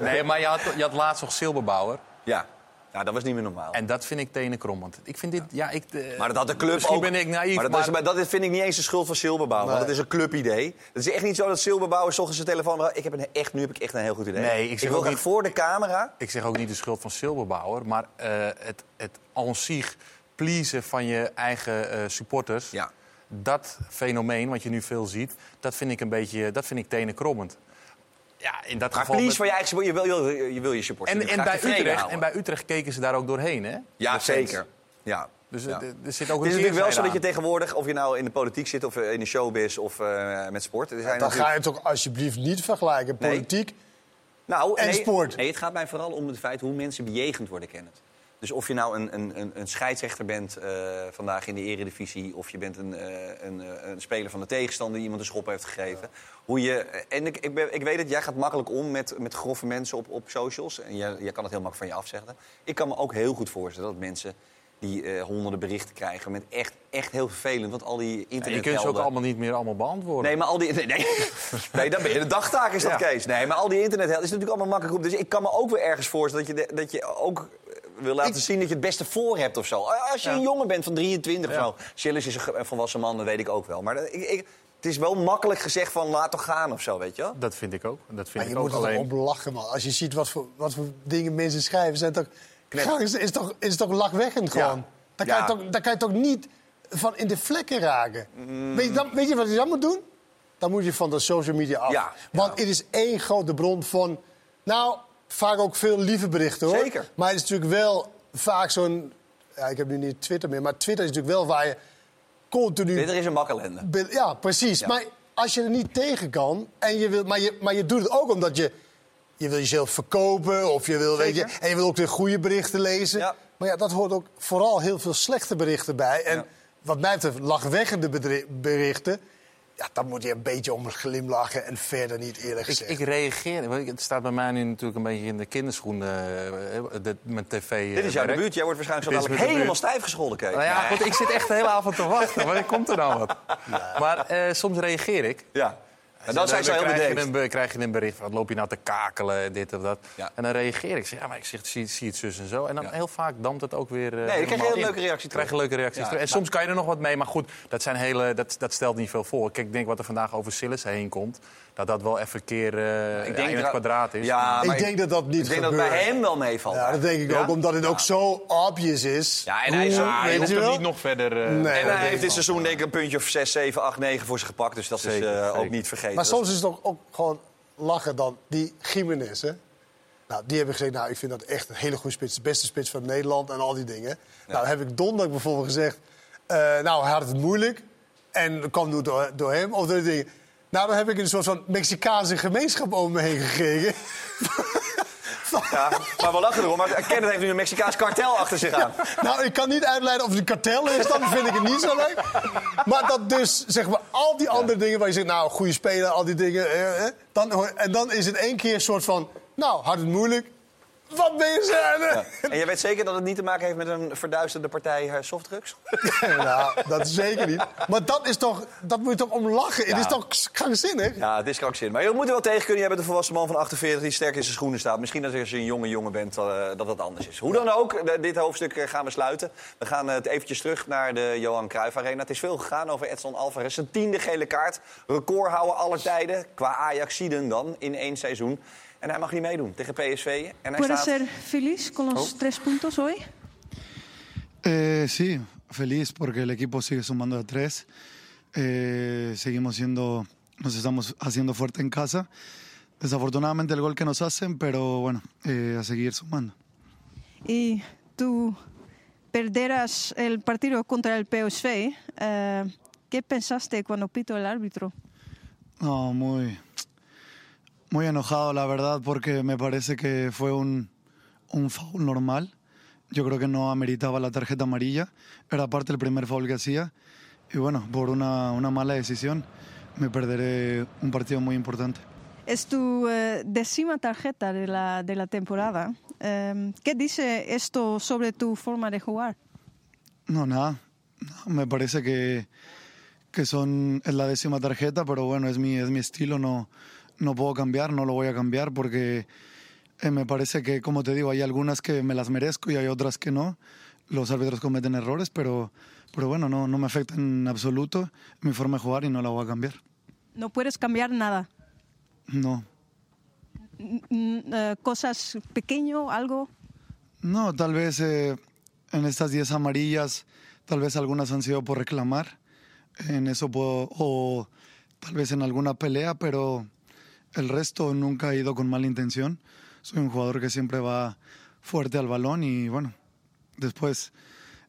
Speaker 7: Nee, maar je had, je had laatst nog Silberbouwer.
Speaker 1: Ja. Ja, dat was niet meer normaal.
Speaker 7: En dat vind ik tenenkrommend. Ik vind dit, ja, ik... eh,
Speaker 1: Maar dat had de club
Speaker 7: Misschien
Speaker 1: ook.
Speaker 7: ben ik naïef,
Speaker 1: maar dat,
Speaker 7: maar...
Speaker 1: is, maar dat vind ik niet eens de schuld van Silberbouw. Want het is een clubidee. Het is echt niet zo dat Silberbouw s ochtends zijn telefoon... Ik heb een, echt, nu heb ik echt een heel goed idee.
Speaker 7: Nee, ik zeg
Speaker 1: wil
Speaker 7: ook
Speaker 1: graag
Speaker 7: niet-
Speaker 1: voor de camera...
Speaker 7: Ik zeg ook niet de schuld van Silberbouwer, maar eh, het, het zich pleasen van je eigen eh, supporters...
Speaker 1: Ja.
Speaker 7: dat fenomeen, wat je nu veel ziet, dat vind ik een beetje... dat vind ik tenenkrommend. Ja, in dat
Speaker 1: Maar
Speaker 7: geval...
Speaker 1: please
Speaker 7: met-
Speaker 1: van je eigen support, je wil je, je, wil je supporters
Speaker 7: en, en, bij Utrecht, en bij Utrecht keken ze daar ook doorheen, hè?
Speaker 1: Ja,
Speaker 7: De fans.
Speaker 1: zeker. Ja.
Speaker 7: Dus
Speaker 1: Ja.
Speaker 7: er- er zit ook
Speaker 1: Het
Speaker 7: een
Speaker 1: is natuurlijk wel zo dat je tegenwoordig, of je nou in de politiek zit of eh, in de showbiz of eh, met sport. Er zijn
Speaker 6: Dan
Speaker 1: natuurlijk-
Speaker 6: ga je toch alsjeblieft niet vergelijken.
Speaker 1: Nee.
Speaker 6: Politiek
Speaker 1: nou,
Speaker 6: en
Speaker 1: nee,
Speaker 6: sport.
Speaker 1: Nee, het gaat mij vooral om het feit hoe mensen bejegend worden kennend. Dus of je nou een, een, een, scheidsrechter bent eh, vandaag in de eredivisie... of je bent een, eh, een, eh, een speler van de tegenstander die iemand een schop heeft gegeven. Hoe je, en ik, ik, ben, ik weet het, jij gaat makkelijk om met, met grove mensen op, op socials. En jij, jij kan het heel makkelijk van je afzeggen. Ik kan me ook heel goed voorstellen dat mensen die honderden berichten krijgen... met echt, echt heel vervelend, want al die
Speaker 7: En je
Speaker 1: internethelden...
Speaker 7: kunt ze ook allemaal niet meer allemaal beantwoorden.
Speaker 1: Nee, maar al die... Nee, nee, nee dan ben je de dagtaak, is dat,
Speaker 7: Ja.
Speaker 1: Kees. Nee, maar al die internet is natuurlijk allemaal makkelijk op. Dus ik kan me ook weer ergens voorstellen dat je, dat je ook wil laten zien dat je het beste voor hebt of zo. Als je
Speaker 7: Ja.
Speaker 1: een jongen bent van 23
Speaker 7: Ja.
Speaker 1: of zo. Chillis is een volwassen man, dat weet ik ook wel. Maar dat- ik, ik, het is wel makkelijk gezegd van laat toch gaan of zo, weet je wel?
Speaker 7: Dat vind ik ook. Dat
Speaker 6: Maar
Speaker 7: vind
Speaker 6: je
Speaker 7: ik
Speaker 6: moet
Speaker 7: ook
Speaker 6: er
Speaker 7: alleen.
Speaker 6: op lachen, man. Als je ziet wat voor, wat voor dingen mensen schrijven, zijn toch, is, is, toch, is toch lachwekkend gewoon. Daar, kan
Speaker 1: Ja.
Speaker 6: je toch, daar kan je toch niet van in de vlekken raken. Weet, je, dan, weet je wat je dan moet doen? Dan moet je van de social media af.
Speaker 1: Ja,
Speaker 6: Want het is één grote bron van... Nou, vaak ook veel lieve berichten, hoor.
Speaker 1: Zeker.
Speaker 6: Maar het is natuurlijk wel vaak zo'n... Ja, ik heb nu niet Twitter meer, maar Twitter is natuurlijk wel waar je continu...
Speaker 1: Dit is een makkelende.
Speaker 6: Ja, precies.
Speaker 1: Ja.
Speaker 6: Maar als je er niet tegen kan, en je wil, maar, je, maar je doet het ook omdat je, je wil jezelf verkopen... of je wil, weet je, en je wil ook de goede berichten lezen.
Speaker 1: Ja.
Speaker 6: Maar ja, dat hoort ook vooral heel veel slechte berichten bij. En
Speaker 1: Ja.
Speaker 6: wat mij betreft lachwekkende berichten... Ja, dan moet je een beetje om glimlachen en verder niet eerlijk
Speaker 7: Ik,
Speaker 6: gezegd.
Speaker 7: ik reageer. want Het staat bij mij nu natuurlijk een beetje in de kinderschoenen. eh, de- Mijn tv.
Speaker 1: Dit is jouw debuut. Jij wordt waarschijnlijk zo
Speaker 7: Dit
Speaker 1: dadelijk helemaal stijf gescholden, Kees.
Speaker 7: Nou ja, goed, ik zit echt de hele avond te wachten. Wanneer komt er nou wat? Maar eh, soms reageer ik.
Speaker 1: Ja. En dan zijn ze heel
Speaker 7: krijg je, een, krijg je een bericht van, loop je nou te kakelen, dit of dat. En dan reageer ik. Ik zeg, ja, maar ik zeg, zie, zie het zus en zo. En dan heel vaak dampt het ook weer
Speaker 1: dan
Speaker 7: eh,
Speaker 1: krijg je hele leuke reacties
Speaker 7: krijg je leuke reacties
Speaker 1: Ja,
Speaker 7: terug. En
Speaker 1: maar-
Speaker 7: soms kan je er nog wat mee. Maar goed, dat, zijn hele, dat, dat stelt niet veel voor. Kijk, ik denk wat er vandaag over Sillis heen komt... dat dat wel even een keer eh
Speaker 1: Ik denk
Speaker 7: in het
Speaker 1: dat-
Speaker 7: kwadraat is.
Speaker 1: Ja, maar
Speaker 6: ik denk dat dat niet
Speaker 1: Ik denk dat
Speaker 6: gebeurt.
Speaker 1: bij hem wel meevalt.
Speaker 6: Ja, dat denk ik
Speaker 1: Ja?
Speaker 6: ook, omdat het ook zo obvious is.
Speaker 1: Ja, en hij is
Speaker 7: er niet nog verder... eh,
Speaker 6: Nee,
Speaker 1: en
Speaker 6: dat
Speaker 1: hij heeft dit seizoen denk ik een puntje of 6, 7, 8, 9 voor zich gepakt. Dus dat is eh, ook niet vergeten.
Speaker 6: Maar
Speaker 1: Dat
Speaker 6: soms is het ook, ook gewoon lachen dan. Die Jiménez, hè? Nou, die hebben gezegd, nou, ik vind dat echt een hele goede spits. De beste spits van Nederland en al die dingen. Nou, heb ik donderdag bijvoorbeeld gezegd... eh, nou, hij had het moeilijk. En dat kwam door, door hem. Of door die dingen. Nou, dan heb ik een soort van Mexicaanse gemeenschap om me heen gekregen.
Speaker 1: Ja, maar we lachen erom. Maar Kenneth heeft nu een Mexicaans kartel achter zich aan.
Speaker 6: Nou, ik kan niet uitleiden of het een kartel is, dan vind ik het niet zo leuk. Maar dat dus, zeg maar, al die andere dingen waar je zegt, nou, goede speler, al die dingen. eh, eh, dan, en dan is het één keer een soort van, nou, had het moeilijk. Wat ben je zijn?
Speaker 1: En jij weet zeker dat het niet te maken heeft met een verduisterde partij eh, softdrugs?
Speaker 6: nou, dat is zeker niet. Maar dat is toch, dat moet je toch om lachen? Het
Speaker 1: Ja.
Speaker 6: is toch krankzinnig?
Speaker 1: Ja, het is krankzinnig. Maar je moet er wel tegen kunnen. Jij bent een volwassen man van 48 die sterk in zijn schoenen staat. Misschien dat als je een jonge jongen bent, eh, dat dat anders is. Hoe dan ook, dit hoofdstuk eh, gaan we sluiten. We gaan het eventjes terug naar de Johan Cruijff Arena. Het is veel gegaan over Edson Alvarez. Zijn tiende gele kaart. Record houden aller tijden. Qua Ajaxiden dan, in één seizoen. En hij mag niet meedoen tegen PSV. En hij
Speaker 25: ¿Puedes
Speaker 1: staat...
Speaker 25: ser feliz con los
Speaker 1: Oh.
Speaker 25: tres puntos hoy?
Speaker 26: Eh, sí, feliz porque el equipo sigue sumando a tres. Eh, seguimos siendo, nos estamos haciendo fuerte en casa. Desafortunadamente el gol que nos hacen, pero bueno, eh, a seguir sumando.
Speaker 25: Y tú perderás el partido contra el PSV. eh, ¿Qué pensaste cuando pito el árbitro?
Speaker 26: No, muy, muy enojado la verdad porque me parece que fue un, un foul normal. Yo creo que no ameritaba la tarjeta amarilla. Era parte del primer foul que hacía. Y bueno, por una, una mala decisión me perderé un partido muy importante.
Speaker 25: Es tu eh, décima tarjeta de la, de la temporada. Eh, ¿Qué dice esto sobre tu forma de jugar?
Speaker 26: No, nada. No, me parece que, que son, es la décima tarjeta, pero bueno, es mi, es mi estilo, no, no puedo cambiar, no lo voy a cambiar porque eh, me parece que, como te digo, hay algunas que me las merezco y hay otras que no. Los árbitros cometen errores, pero, pero bueno, no, no me afecta en absoluto mi forma de jugar y no la voy a cambiar.
Speaker 25: No puedes cambiar nada.
Speaker 26: No,
Speaker 25: N- n- eh, cosas pequeño, algo.
Speaker 26: No, tal vez eh, en estas 10 amarillas, tal vez algunas han sido por reclamar. En eso puedo, o tal vez en alguna pelea, pero el resto nunca he ido con mala intención. Soy un jugador que siempre va fuerte al balón y bueno, después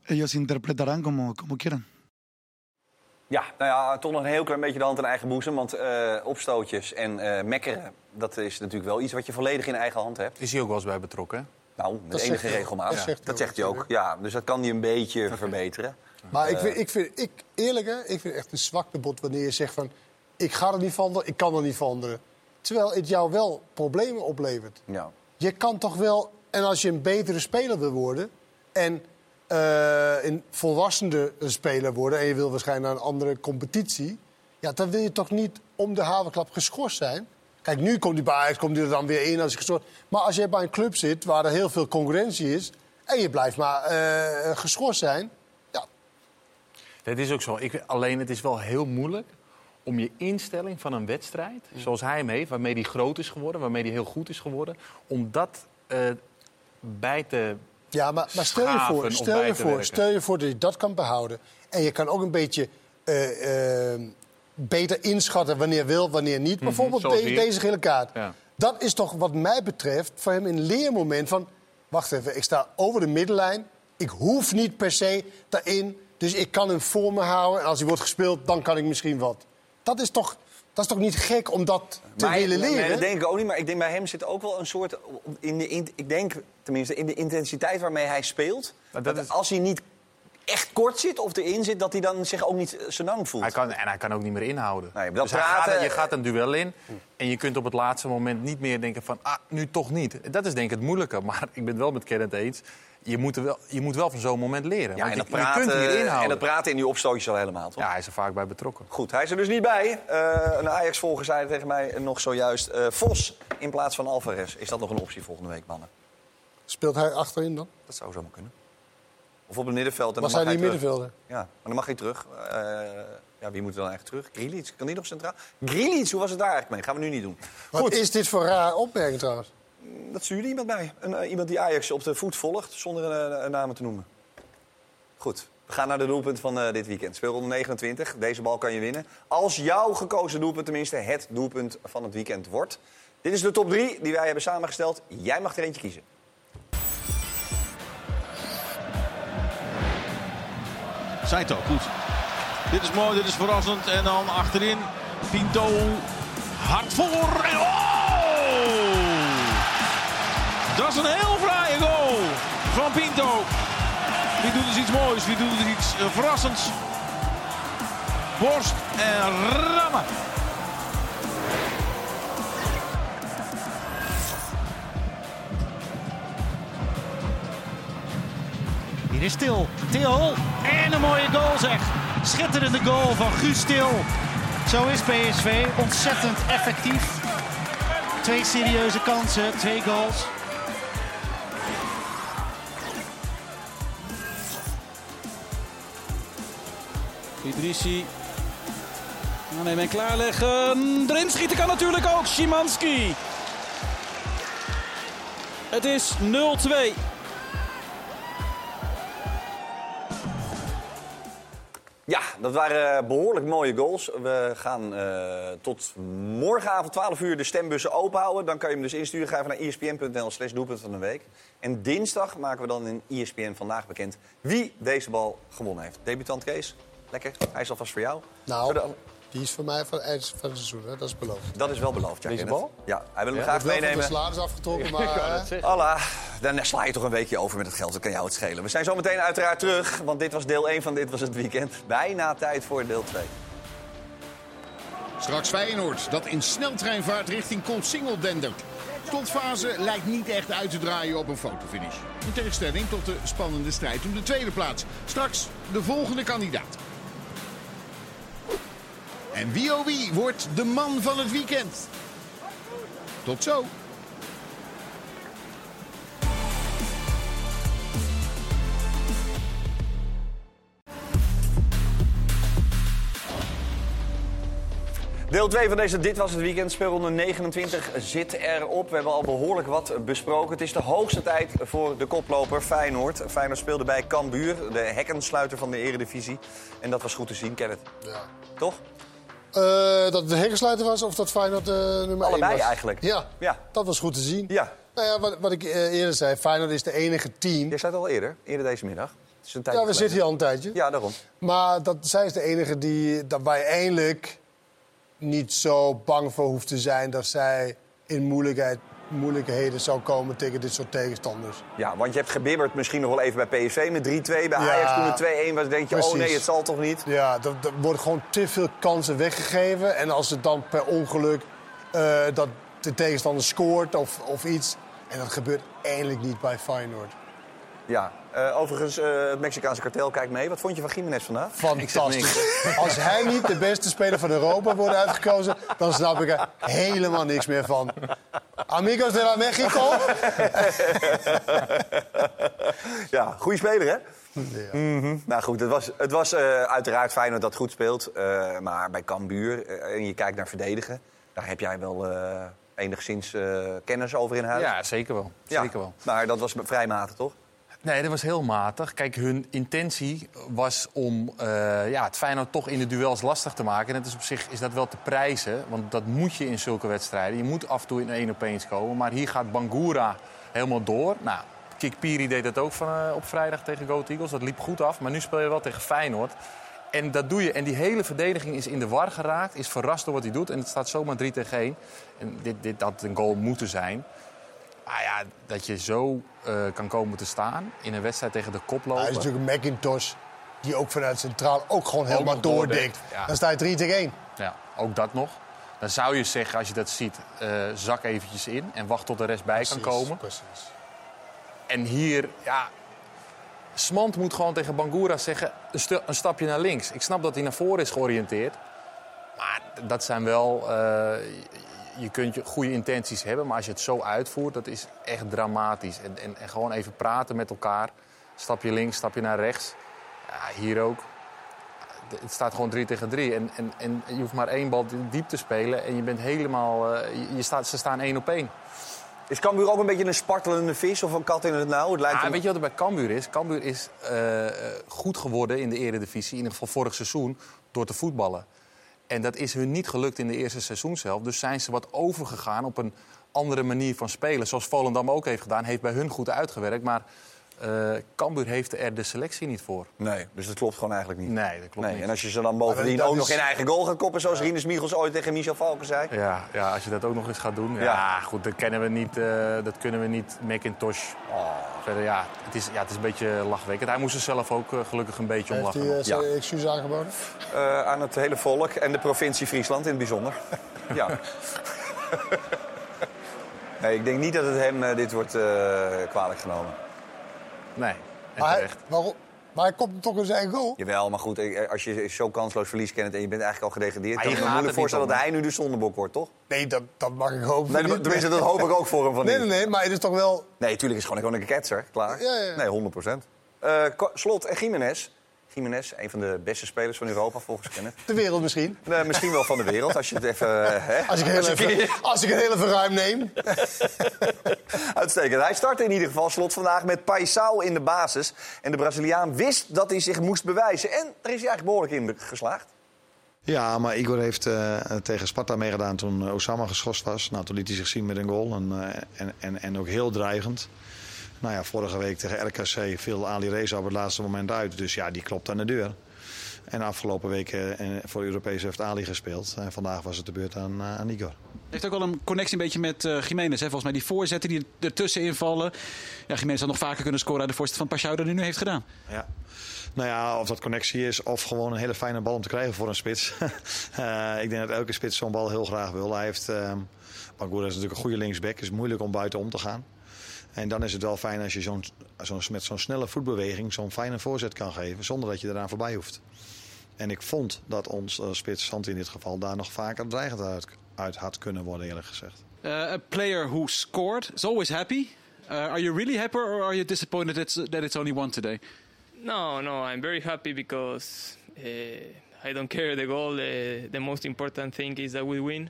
Speaker 26: ellos interpretarán como, como quieran.
Speaker 1: Ja, nou ja, toch nog een heel klein beetje de hand in eigen boezem. Want eh, opstootjes en eh, mekkeren, dat is natuurlijk wel iets wat je volledig in eigen hand hebt.
Speaker 7: Is hij ook wel eens bij betrokken? hè?
Speaker 1: Nou, met
Speaker 6: Dat
Speaker 1: enige regelmaat.
Speaker 6: Dat
Speaker 1: Ja,
Speaker 6: zegt hij
Speaker 1: dat
Speaker 6: ook
Speaker 1: zegt hij ook. Ja, dus dat kan hij een beetje verbeteren.
Speaker 6: Maar ik
Speaker 1: Eh,
Speaker 6: vind, ik vind ik, eerlijk, hè, ik vind het echt een zwaktebod wanneer je zegt van... ik ga er niet veranderen, ik kan er niet veranderen. Terwijl het jou wel problemen oplevert.
Speaker 1: Ja.
Speaker 6: Je kan toch wel, en als je een betere speler wil worden... en eh, een volwassene speler worden... en je wil waarschijnlijk naar een andere competitie... Ja, dan wil je toch niet om de havenklap geschorst zijn? Kijk, nu komt hij bij komt hij er dan weer in als hij geschorst... Maar als je bij een club zit waar er heel veel concurrentie is... en je blijft maar eh geschorst zijn...
Speaker 7: Dat is ook zo. Ik, alleen het is wel heel moeilijk om je instelling van een wedstrijd, zoals hij hem heeft, waarmee hij groot is geworden, waarmee hij heel goed is geworden, om dat eh, bij te
Speaker 6: Ja, maar, maar stel je voor, stel je voor,
Speaker 7: werken.
Speaker 6: stel je voor dat je dat kan behouden. En je kan ook een beetje eh, eh, beter inschatten wanneer wil, wanneer niet. Bijvoorbeeld de-
Speaker 7: hier.
Speaker 6: deze gele kaart.
Speaker 7: Ja.
Speaker 6: Dat is toch wat mij betreft voor hem een leermoment van... wacht even, ik sta over de middenlijn. Ik hoef niet per se daarin. Dus ik kan hem voor me houden. En als hij wordt gespeeld, dan kan ik misschien wat. Dat is toch, dat is toch niet gek om dat te
Speaker 1: Maar-
Speaker 6: willen leren?
Speaker 1: Nee, dat denk ik ook niet. Maar ik denk bij hem zit ook wel een soort... In de, in, ik denk tenminste in de intensiteit waarmee hij speelt...
Speaker 7: dat
Speaker 1: dat als hij niet echt kort zit of erin zit, dat hij dan zich ook niet zo lang voelt.
Speaker 7: Hij kan, en hij kan ook niet meer inhouden.
Speaker 1: Nee,
Speaker 7: dus gaat, je gaat een duel in en je kunt op het laatste moment niet meer denken van... ah, nu toch niet. Dat is denk ik het moeilijke. Maar ik ben het wel met Kenneth eens. Je moet, er wel, je moet wel van zo'n moment leren.
Speaker 1: Ja, en dat,
Speaker 7: je, je
Speaker 1: praten,
Speaker 7: kunt hier inhouden.
Speaker 1: en dat praten in die opstootjes al helemaal, toch?
Speaker 7: Ja, hij is er vaak bij betrokken.
Speaker 1: Goed, hij is er dus niet bij. Eh, een Ajax-volger zei tegen mij nog zojuist... eh, Vos in plaats van Alvarez. Is dat nog een optie volgende week, mannen?
Speaker 6: Speelt hij achterin dan?
Speaker 1: Dat zou zomaar kunnen. Of op het middenveld. En
Speaker 6: Was
Speaker 1: dan
Speaker 6: hij niet middenvelder?
Speaker 1: Ja, maar dan mag hij terug. Eh, ja, wie moet er dan eigenlijk terug? Grealish, kan die nog centraal? Grealish, hoe was het daar eigenlijk mee? Gaan we nu niet doen.
Speaker 6: Wat is dit voor raar opmerking trouwens?
Speaker 1: Dat stuurde iemand bij. Een, eh, iemand die Ajax op de voet volgt, zonder een, een naam te noemen. Goed, we gaan naar de doelpunt van eh, dit weekend. Speelronde 29, deze bal kan je winnen. Als jouw gekozen doelpunt tenminste het doelpunt van het weekend wordt. Dit is de top 3 die wij hebben samengesteld. Jij mag er eentje kiezen.
Speaker 13: Saito, goed. Dit is mooi, dit is verrassend. En dan achterin Pinto hard voor. Oh! Is een heel fraaie goal van Pinto. Wie doet dus iets moois, wie doet dus iets eh, verrassends. Borst en rammen.
Speaker 27: Hier is Til. Til. En een mooie goal zeg. Schitterende goal van Guus Til. Zo is PSV. Ontzettend effectief. Twee serieuze kansen, twee goals.
Speaker 17: Idrissi. Aannemen en klaarleggen. Erin schieten kan natuurlijk ook. Szymanski. Het is 0-2.
Speaker 1: Ja, dat waren behoorlijk mooie goals. We gaan eh, tot morgenavond 12 uur de stembussen openhouden. Dan kan je hem dus insturen. Ga even naar espn.nl slash doelpunt van de week. En dinsdag maken we dan in E ESPN vandaag bekend wie deze bal gewonnen heeft. Debutant Kees, lekker. Hij is alvast voor jou.
Speaker 6: Nou, die is voor mij van het eind van het seizoen, hè? dat is beloofd.
Speaker 1: Dat is wel beloofd, ja.
Speaker 6: Deze bal?
Speaker 1: Ja, hij wil hem
Speaker 6: Ja?
Speaker 1: graag meenemen.
Speaker 6: de salaris afgetrokken, maar...
Speaker 1: Allah, dan sla je toch een weekje over met het geld. Dat kan jou het schelen. We zijn zo meteen uiteraard terug, want dit was deel 1 van Dit Was Het Weekend. Bijna tijd voor deel 2.
Speaker 2: Straks Feyenoord, dat in sneltreinvaart richting Koolsingel dendert. Slotfase lijkt niet echt uit te draaien op een fotofinish. In tegenstelling tot de spannende strijd om de tweede plaats. Straks de volgende kandidaat. En wie oh wie wordt de man van het weekend? Tot zo.
Speaker 1: Deel 2 van deze Dit Was Het Weekend, speelronde 29, zit erop. We hebben al behoorlijk wat besproken. Het is de hoogste tijd voor de koploper Feyenoord. Feyenoord speelde bij Cambuur, de hekkensluiter van de eredivisie. En dat was goed te zien, Kenneth.
Speaker 6: Ja.
Speaker 1: Toch?
Speaker 6: Eh, dat het de hekkensluiter was of dat Feyenoord eh nummer 1
Speaker 1: Allebei
Speaker 6: was?
Speaker 1: eigenlijk.
Speaker 6: Ja,
Speaker 1: Ja.
Speaker 6: dat was goed te zien.
Speaker 1: Ja.
Speaker 6: Nou ja, wat, wat ik eh, eerder zei, Feyenoord is de enige team...
Speaker 1: Je zei het al eerder, eerder deze middag. Is een
Speaker 6: Ja, we
Speaker 1: geleden.
Speaker 6: zitten hier al een tijdje.
Speaker 1: Ja, daarom.
Speaker 6: Maar dat, zij is de enige die, dat waar je eindelijk niet zo bang voor hoeft te zijn... dat zij in moeilijkheid, moeilijkheden zou komen tegen dit soort tegenstanders.
Speaker 1: Ja, want je hebt gebibberd misschien nog wel even bij PSV met 3-2. Bij
Speaker 6: Ja.
Speaker 1: Ajax toen het 2-1 was, denk je, oh nee, het zal toch niet?
Speaker 6: Ja, er, er worden gewoon te veel kansen weggegeven. En als het dan per ongeluk eh, dat de tegenstander scoort of, of iets... En dat gebeurt eindelijk niet bij Feyenoord.
Speaker 1: Ja, eh, overigens, eh, het Mexicaanse kartel kijkt mee. Wat vond je van Jiménez vandaag?
Speaker 6: Fantastisch. Als hij niet de beste speler van Europa wordt uitgekozen, dan snap ik er helemaal niks meer van. Amigos de la Mexico.
Speaker 1: Ja, goede speler, hè? Mhm. Nou goed, het was, het was eh, uiteraard Feyenoord dat goed speelt. eh, maar bij Cambuur, eh, en je kijkt naar verdedigen... daar heb jij wel eh, enigszins eh, kennis over in huis.
Speaker 7: Ja, zeker wel.
Speaker 1: Ja,
Speaker 7: Zeker wel.
Speaker 1: Maar dat was vrij matig, toch?
Speaker 7: Nee, dat was heel matig. Kijk, hun intentie was om eh, ja, het Feyenoord toch in de duels lastig te maken. En het is op zich is dat wel te prijzen, want dat moet je in zulke wedstrijden. Je moet af en toe in één op eens komen. Maar hier gaat Bangura helemaal door. Nou, Kikpiri deed dat ook van, eh, op vrijdag tegen Go Eagles. Dat liep goed af, maar nu speel je wel tegen Feyenoord. En dat doe je. En die hele verdediging is in de war geraakt. Is verrast door wat hij doet. En het staat zomaar 3 tegen 1. En dit, dit had een goal moeten zijn. Maar ja, dat je zo eh, kan komen te staan in een wedstrijd tegen de koploper.
Speaker 6: Hij is natuurlijk een Macintosh. die ook vanuit centraal ook gewoon
Speaker 7: Ook
Speaker 6: helemaal
Speaker 7: ja.
Speaker 6: Dan sta je 3 tegen 1.
Speaker 7: Ja, ook dat nog. Dan zou je zeggen, als je dat ziet, eh, zak eventjes in en wacht tot de rest bij kan komen.
Speaker 6: Precies.
Speaker 7: En hier, ja, Smant moet gewoon tegen Bangura zeggen, een, stapje naar links. Ik snap dat hij naar voren is georiënteerd. Maar dat zijn wel, eh, je- je kunt je goede intenties hebben, maar als je het zo uitvoert, dat is echt dramatisch. En, en, en gewoon even praten met elkaar. Stapje links, stapje naar rechts. Ja, hier ook. Het staat gewoon 3 tegen 3. En, en, en je hoeft maar één bal diep te spelen. En je bent helemaal. eh, je- je staat, ze staan één op één.
Speaker 1: Is Cambuur ook een beetje een spartelende vis of een kat in het nauw? Het lijkt
Speaker 7: Ah,
Speaker 1: een-
Speaker 7: weet je wat er bij Cambuur is? Cambuur is eh, eh, goed geworden in de eredivisie. In ieder geval vorig seizoen. Door te voetballen. En dat is hun niet gelukt in de eerste seizoenshelft. Dus zijn ze wat overgegaan op een andere manier van spelen. Zoals Volendam ook heeft gedaan. Heeft bij hun goed uitgewerkt. Maar eh Cambuur heeft er de selectie niet voor.
Speaker 1: Nee, dus dat klopt gewoon eigenlijk niet.
Speaker 7: Nee, dat klopt
Speaker 1: Nee,
Speaker 7: niet.
Speaker 1: en als je ze dan bovendien ook
Speaker 6: is-
Speaker 1: nog in eigen goal gaat koppen... zoals Rinus Michels ooit tegen Michel Valken zei...
Speaker 7: Ja, ja, als je dat ook nog eens gaat doen. Ja,
Speaker 1: Ja.
Speaker 7: goed, dat, kennen we niet, eh, dat kunnen we niet. Macintosh. Verder, ja, het is, ja, het is een beetje lachwekkend. Hij moest er zelf ook eh, gelukkig een beetje om
Speaker 6: Heeft
Speaker 7: lachen.
Speaker 6: hij zijn
Speaker 1: Ja.
Speaker 6: excuus aangeboden?
Speaker 1: Eh, aan het hele volk en de provincie Friesland in het bijzonder. ja. nee, ik denk niet dat het hem dit wordt eh, kwalijk genomen.
Speaker 7: Nee, en
Speaker 6: Maar hij, waarom? maar hij komt toch in zijn goal.
Speaker 1: Jawel, maar goed, als je zo kansloos verlies kent en je bent eigenlijk al gedegradeerd...
Speaker 7: Maar
Speaker 1: kan ik
Speaker 7: hier
Speaker 1: me moeilijk voorstellen dat hij nu de zondebok wordt, toch?
Speaker 6: Nee, dat, dat mag ik hopen.
Speaker 1: Nee,
Speaker 6: niet.
Speaker 1: tenminste, dat hoop ik ook voor hem van
Speaker 6: Nee,
Speaker 1: niet.
Speaker 6: nee, nee, maar het is toch wel...
Speaker 1: Nee, tuurlijk is het gewoon, gewoon een ketser, klaar.
Speaker 6: Ja, ja.
Speaker 1: Nee, 100 procent. Eh, Ko- Slot en Jiménez. Jiménez, een van de beste spelers van Europa volgens Kenneth.
Speaker 6: De wereld misschien.
Speaker 1: Nee, misschien wel van de wereld, als je het even... Hè?
Speaker 6: Als ik, heel
Speaker 1: Als je-
Speaker 6: even, als ik het heel even ruim neem.
Speaker 1: Uitstekend. Hij startte in ieder geval slot vandaag met Paisao in de basis. En de Braziliaan wist dat hij zich moest bewijzen. En daar is hij eigenlijk behoorlijk in geslaagd.
Speaker 28: Ja, maar Igor heeft eh, tegen Sparta meegedaan toen eh, Osama geschorst was. Nou, toen liet hij zich zien met een goal en, eh, en, en, en ook heel dreigend. Nou ja, vorige week tegen RKC viel Ali Reza op het laatste moment uit. Dus ja, die klopt aan de deur. En afgelopen week eh, voor Europees heeft Ali gespeeld. En vandaag was het de beurt aan, eh, aan Igor.
Speaker 29: Heeft ook wel een connectie een beetje met eh Jiménez. Hè? Volgens mij die voorzetten die ertussen invallen. Ja, Jiménez had nog vaker kunnen scoren uit de voorzet van Pashao dan hij nu heeft gedaan.
Speaker 28: Ja. Nou ja, of dat connectie is of gewoon een hele fijne bal om te krijgen voor een spits. Ik denk dat elke spits zo'n bal heel graag wil. Hij heeft, uh, is natuurlijk een goede linksback. Het is moeilijk om buiten om te gaan. En dan is het wel fijn als je zo'n, zo'n, met zo'n snelle voetbeweging zo'n fijne voorzet kan geven. Zonder dat je eraan voorbij hoeft. En ik vond dat ons uh, spits Santi in dit geval daar nog vaker dreigend uit, uit had kunnen worden eerlijk gezegd.
Speaker 29: Uh, a player who scored is always happy. Uh, are you really happy or are you disappointed it's, that it's only one today?
Speaker 23: No, no, I'm very happy because uh, I don't care the goal. Uh, the most important thing is that we win.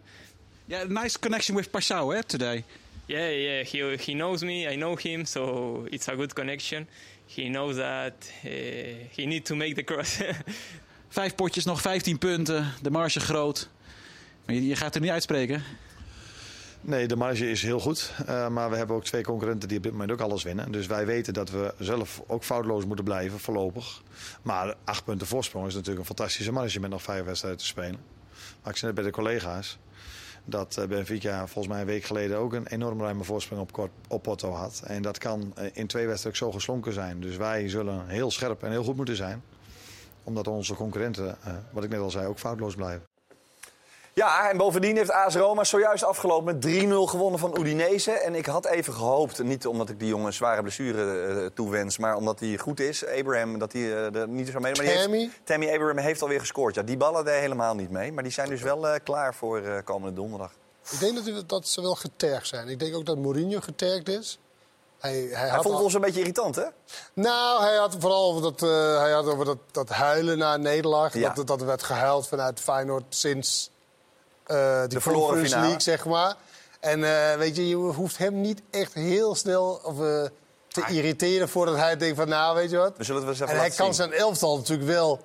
Speaker 29: Yeah, nice connection with Pashao eh, today.
Speaker 23: Yeah, yeah, he, he knows me, I know him, so it's a good connection. He knows that uh, he needs to make the cross.
Speaker 29: Vijf potjes, nog 15 punten, de marge groot. Maar je, je gaat er niet uitspreken.
Speaker 28: Nee, de marge is heel goed. Uh, maar we hebben ook twee concurrenten die op dit moment ook alles winnen. Dus wij weten dat we zelf ook foutloos moeten blijven, voorlopig. Maar acht punten voorsprong is natuurlijk een fantastische marge met nog vijf wedstrijden te spelen. Maar ik zei net bij de collega's dat uh, Benfica volgens mij een week geleden ook een enorm ruime voorsprong op, op Porto had. En dat kan uh, in twee wedstrijden zo geslonken zijn. Dus wij zullen heel scherp en heel goed moeten zijn. Omdat onze concurrenten, wat ik net al zei, ook foutloos blijven.
Speaker 1: Ja, en bovendien heeft AS Roma zojuist afgelopen met 3-0 gewonnen van Udinese. En ik had even gehoopt, niet omdat ik die jongen een zware blessure uh, toewens... maar omdat hij goed is, Abraham, dat hij uh, er niet zo mee... Maar
Speaker 6: Tammy?
Speaker 1: Heeft, Tammy Abraham heeft alweer gescoord. Ja, die ballen deed helemaal niet mee. Maar die zijn dus wel uh, klaar voor komende donderdag.
Speaker 6: Ik denk dat, dat ze wel getergd zijn. Ik denk ook dat Mourinho getergd is.
Speaker 1: Hij, hij, hij vond al... ons een beetje irritant, hè?
Speaker 6: Nou, hij had vooral over dat, hij had over dat, dat huilen na Nederland.
Speaker 1: Ja.
Speaker 6: Dat, dat er werd gehuild vanuit Feyenoord sinds uh, die
Speaker 1: de verloren
Speaker 6: Conference
Speaker 1: finale.
Speaker 6: League, zeg maar. En uh, weet je, je hoeft hem niet echt heel snel of, uh, te hij... irriteren voordat hij denkt van, nou, weet je wat.
Speaker 1: We zullen het wel eens
Speaker 6: en
Speaker 1: even
Speaker 6: hij kan
Speaker 1: zien.
Speaker 6: zijn elftal natuurlijk wel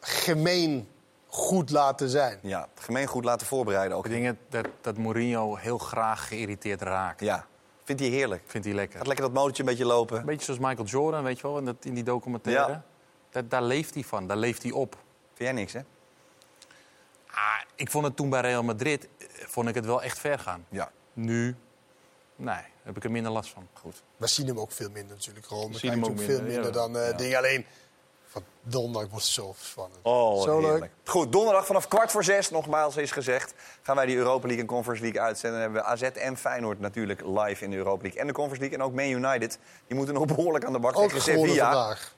Speaker 6: gemeen goed laten zijn.
Speaker 1: Ja, gemeen goed laten voorbereiden ook.
Speaker 7: Ik denk dat, dat Mourinho heel graag geïrriteerd raakt.
Speaker 1: Ja. Vindt hij heerlijk.
Speaker 7: Vindt hij lekker.
Speaker 1: Gaat lekker dat motortje een beetje lopen.
Speaker 7: Een beetje zoals Michael Jordan, weet je wel, in, dat, in die documentaire.
Speaker 1: Ja.
Speaker 7: Dat, daar leeft hij van, daar leeft hij op.
Speaker 1: Vind jij niks, hè?
Speaker 7: Ah, ik vond het toen bij Real Madrid vond ik het wel echt ver gaan.
Speaker 1: Ja.
Speaker 7: Nu, nee, heb ik er minder last van. Goed.
Speaker 6: We zien hem ook veel minder natuurlijk. Rome
Speaker 7: zien
Speaker 6: kijkt
Speaker 7: hem ook
Speaker 6: veel
Speaker 7: minder,
Speaker 6: minder
Speaker 7: ja.
Speaker 6: dan uh,
Speaker 7: Ja.
Speaker 6: dingen. Alleen Van donderdag wordt het zo spannend.
Speaker 1: Oh,
Speaker 6: Zo leuk.
Speaker 1: Goed, donderdag vanaf kwart voor zes, nogmaals is gezegd... gaan wij die Europa League en Conference League uitzenden. Dan hebben we AZ en Feyenoord natuurlijk live in de Europa League. En de Conference League en ook Man United. Die moeten nog behoorlijk aan de bak
Speaker 6: Ook
Speaker 1: tegen Sevilla.
Speaker 6: vandaag.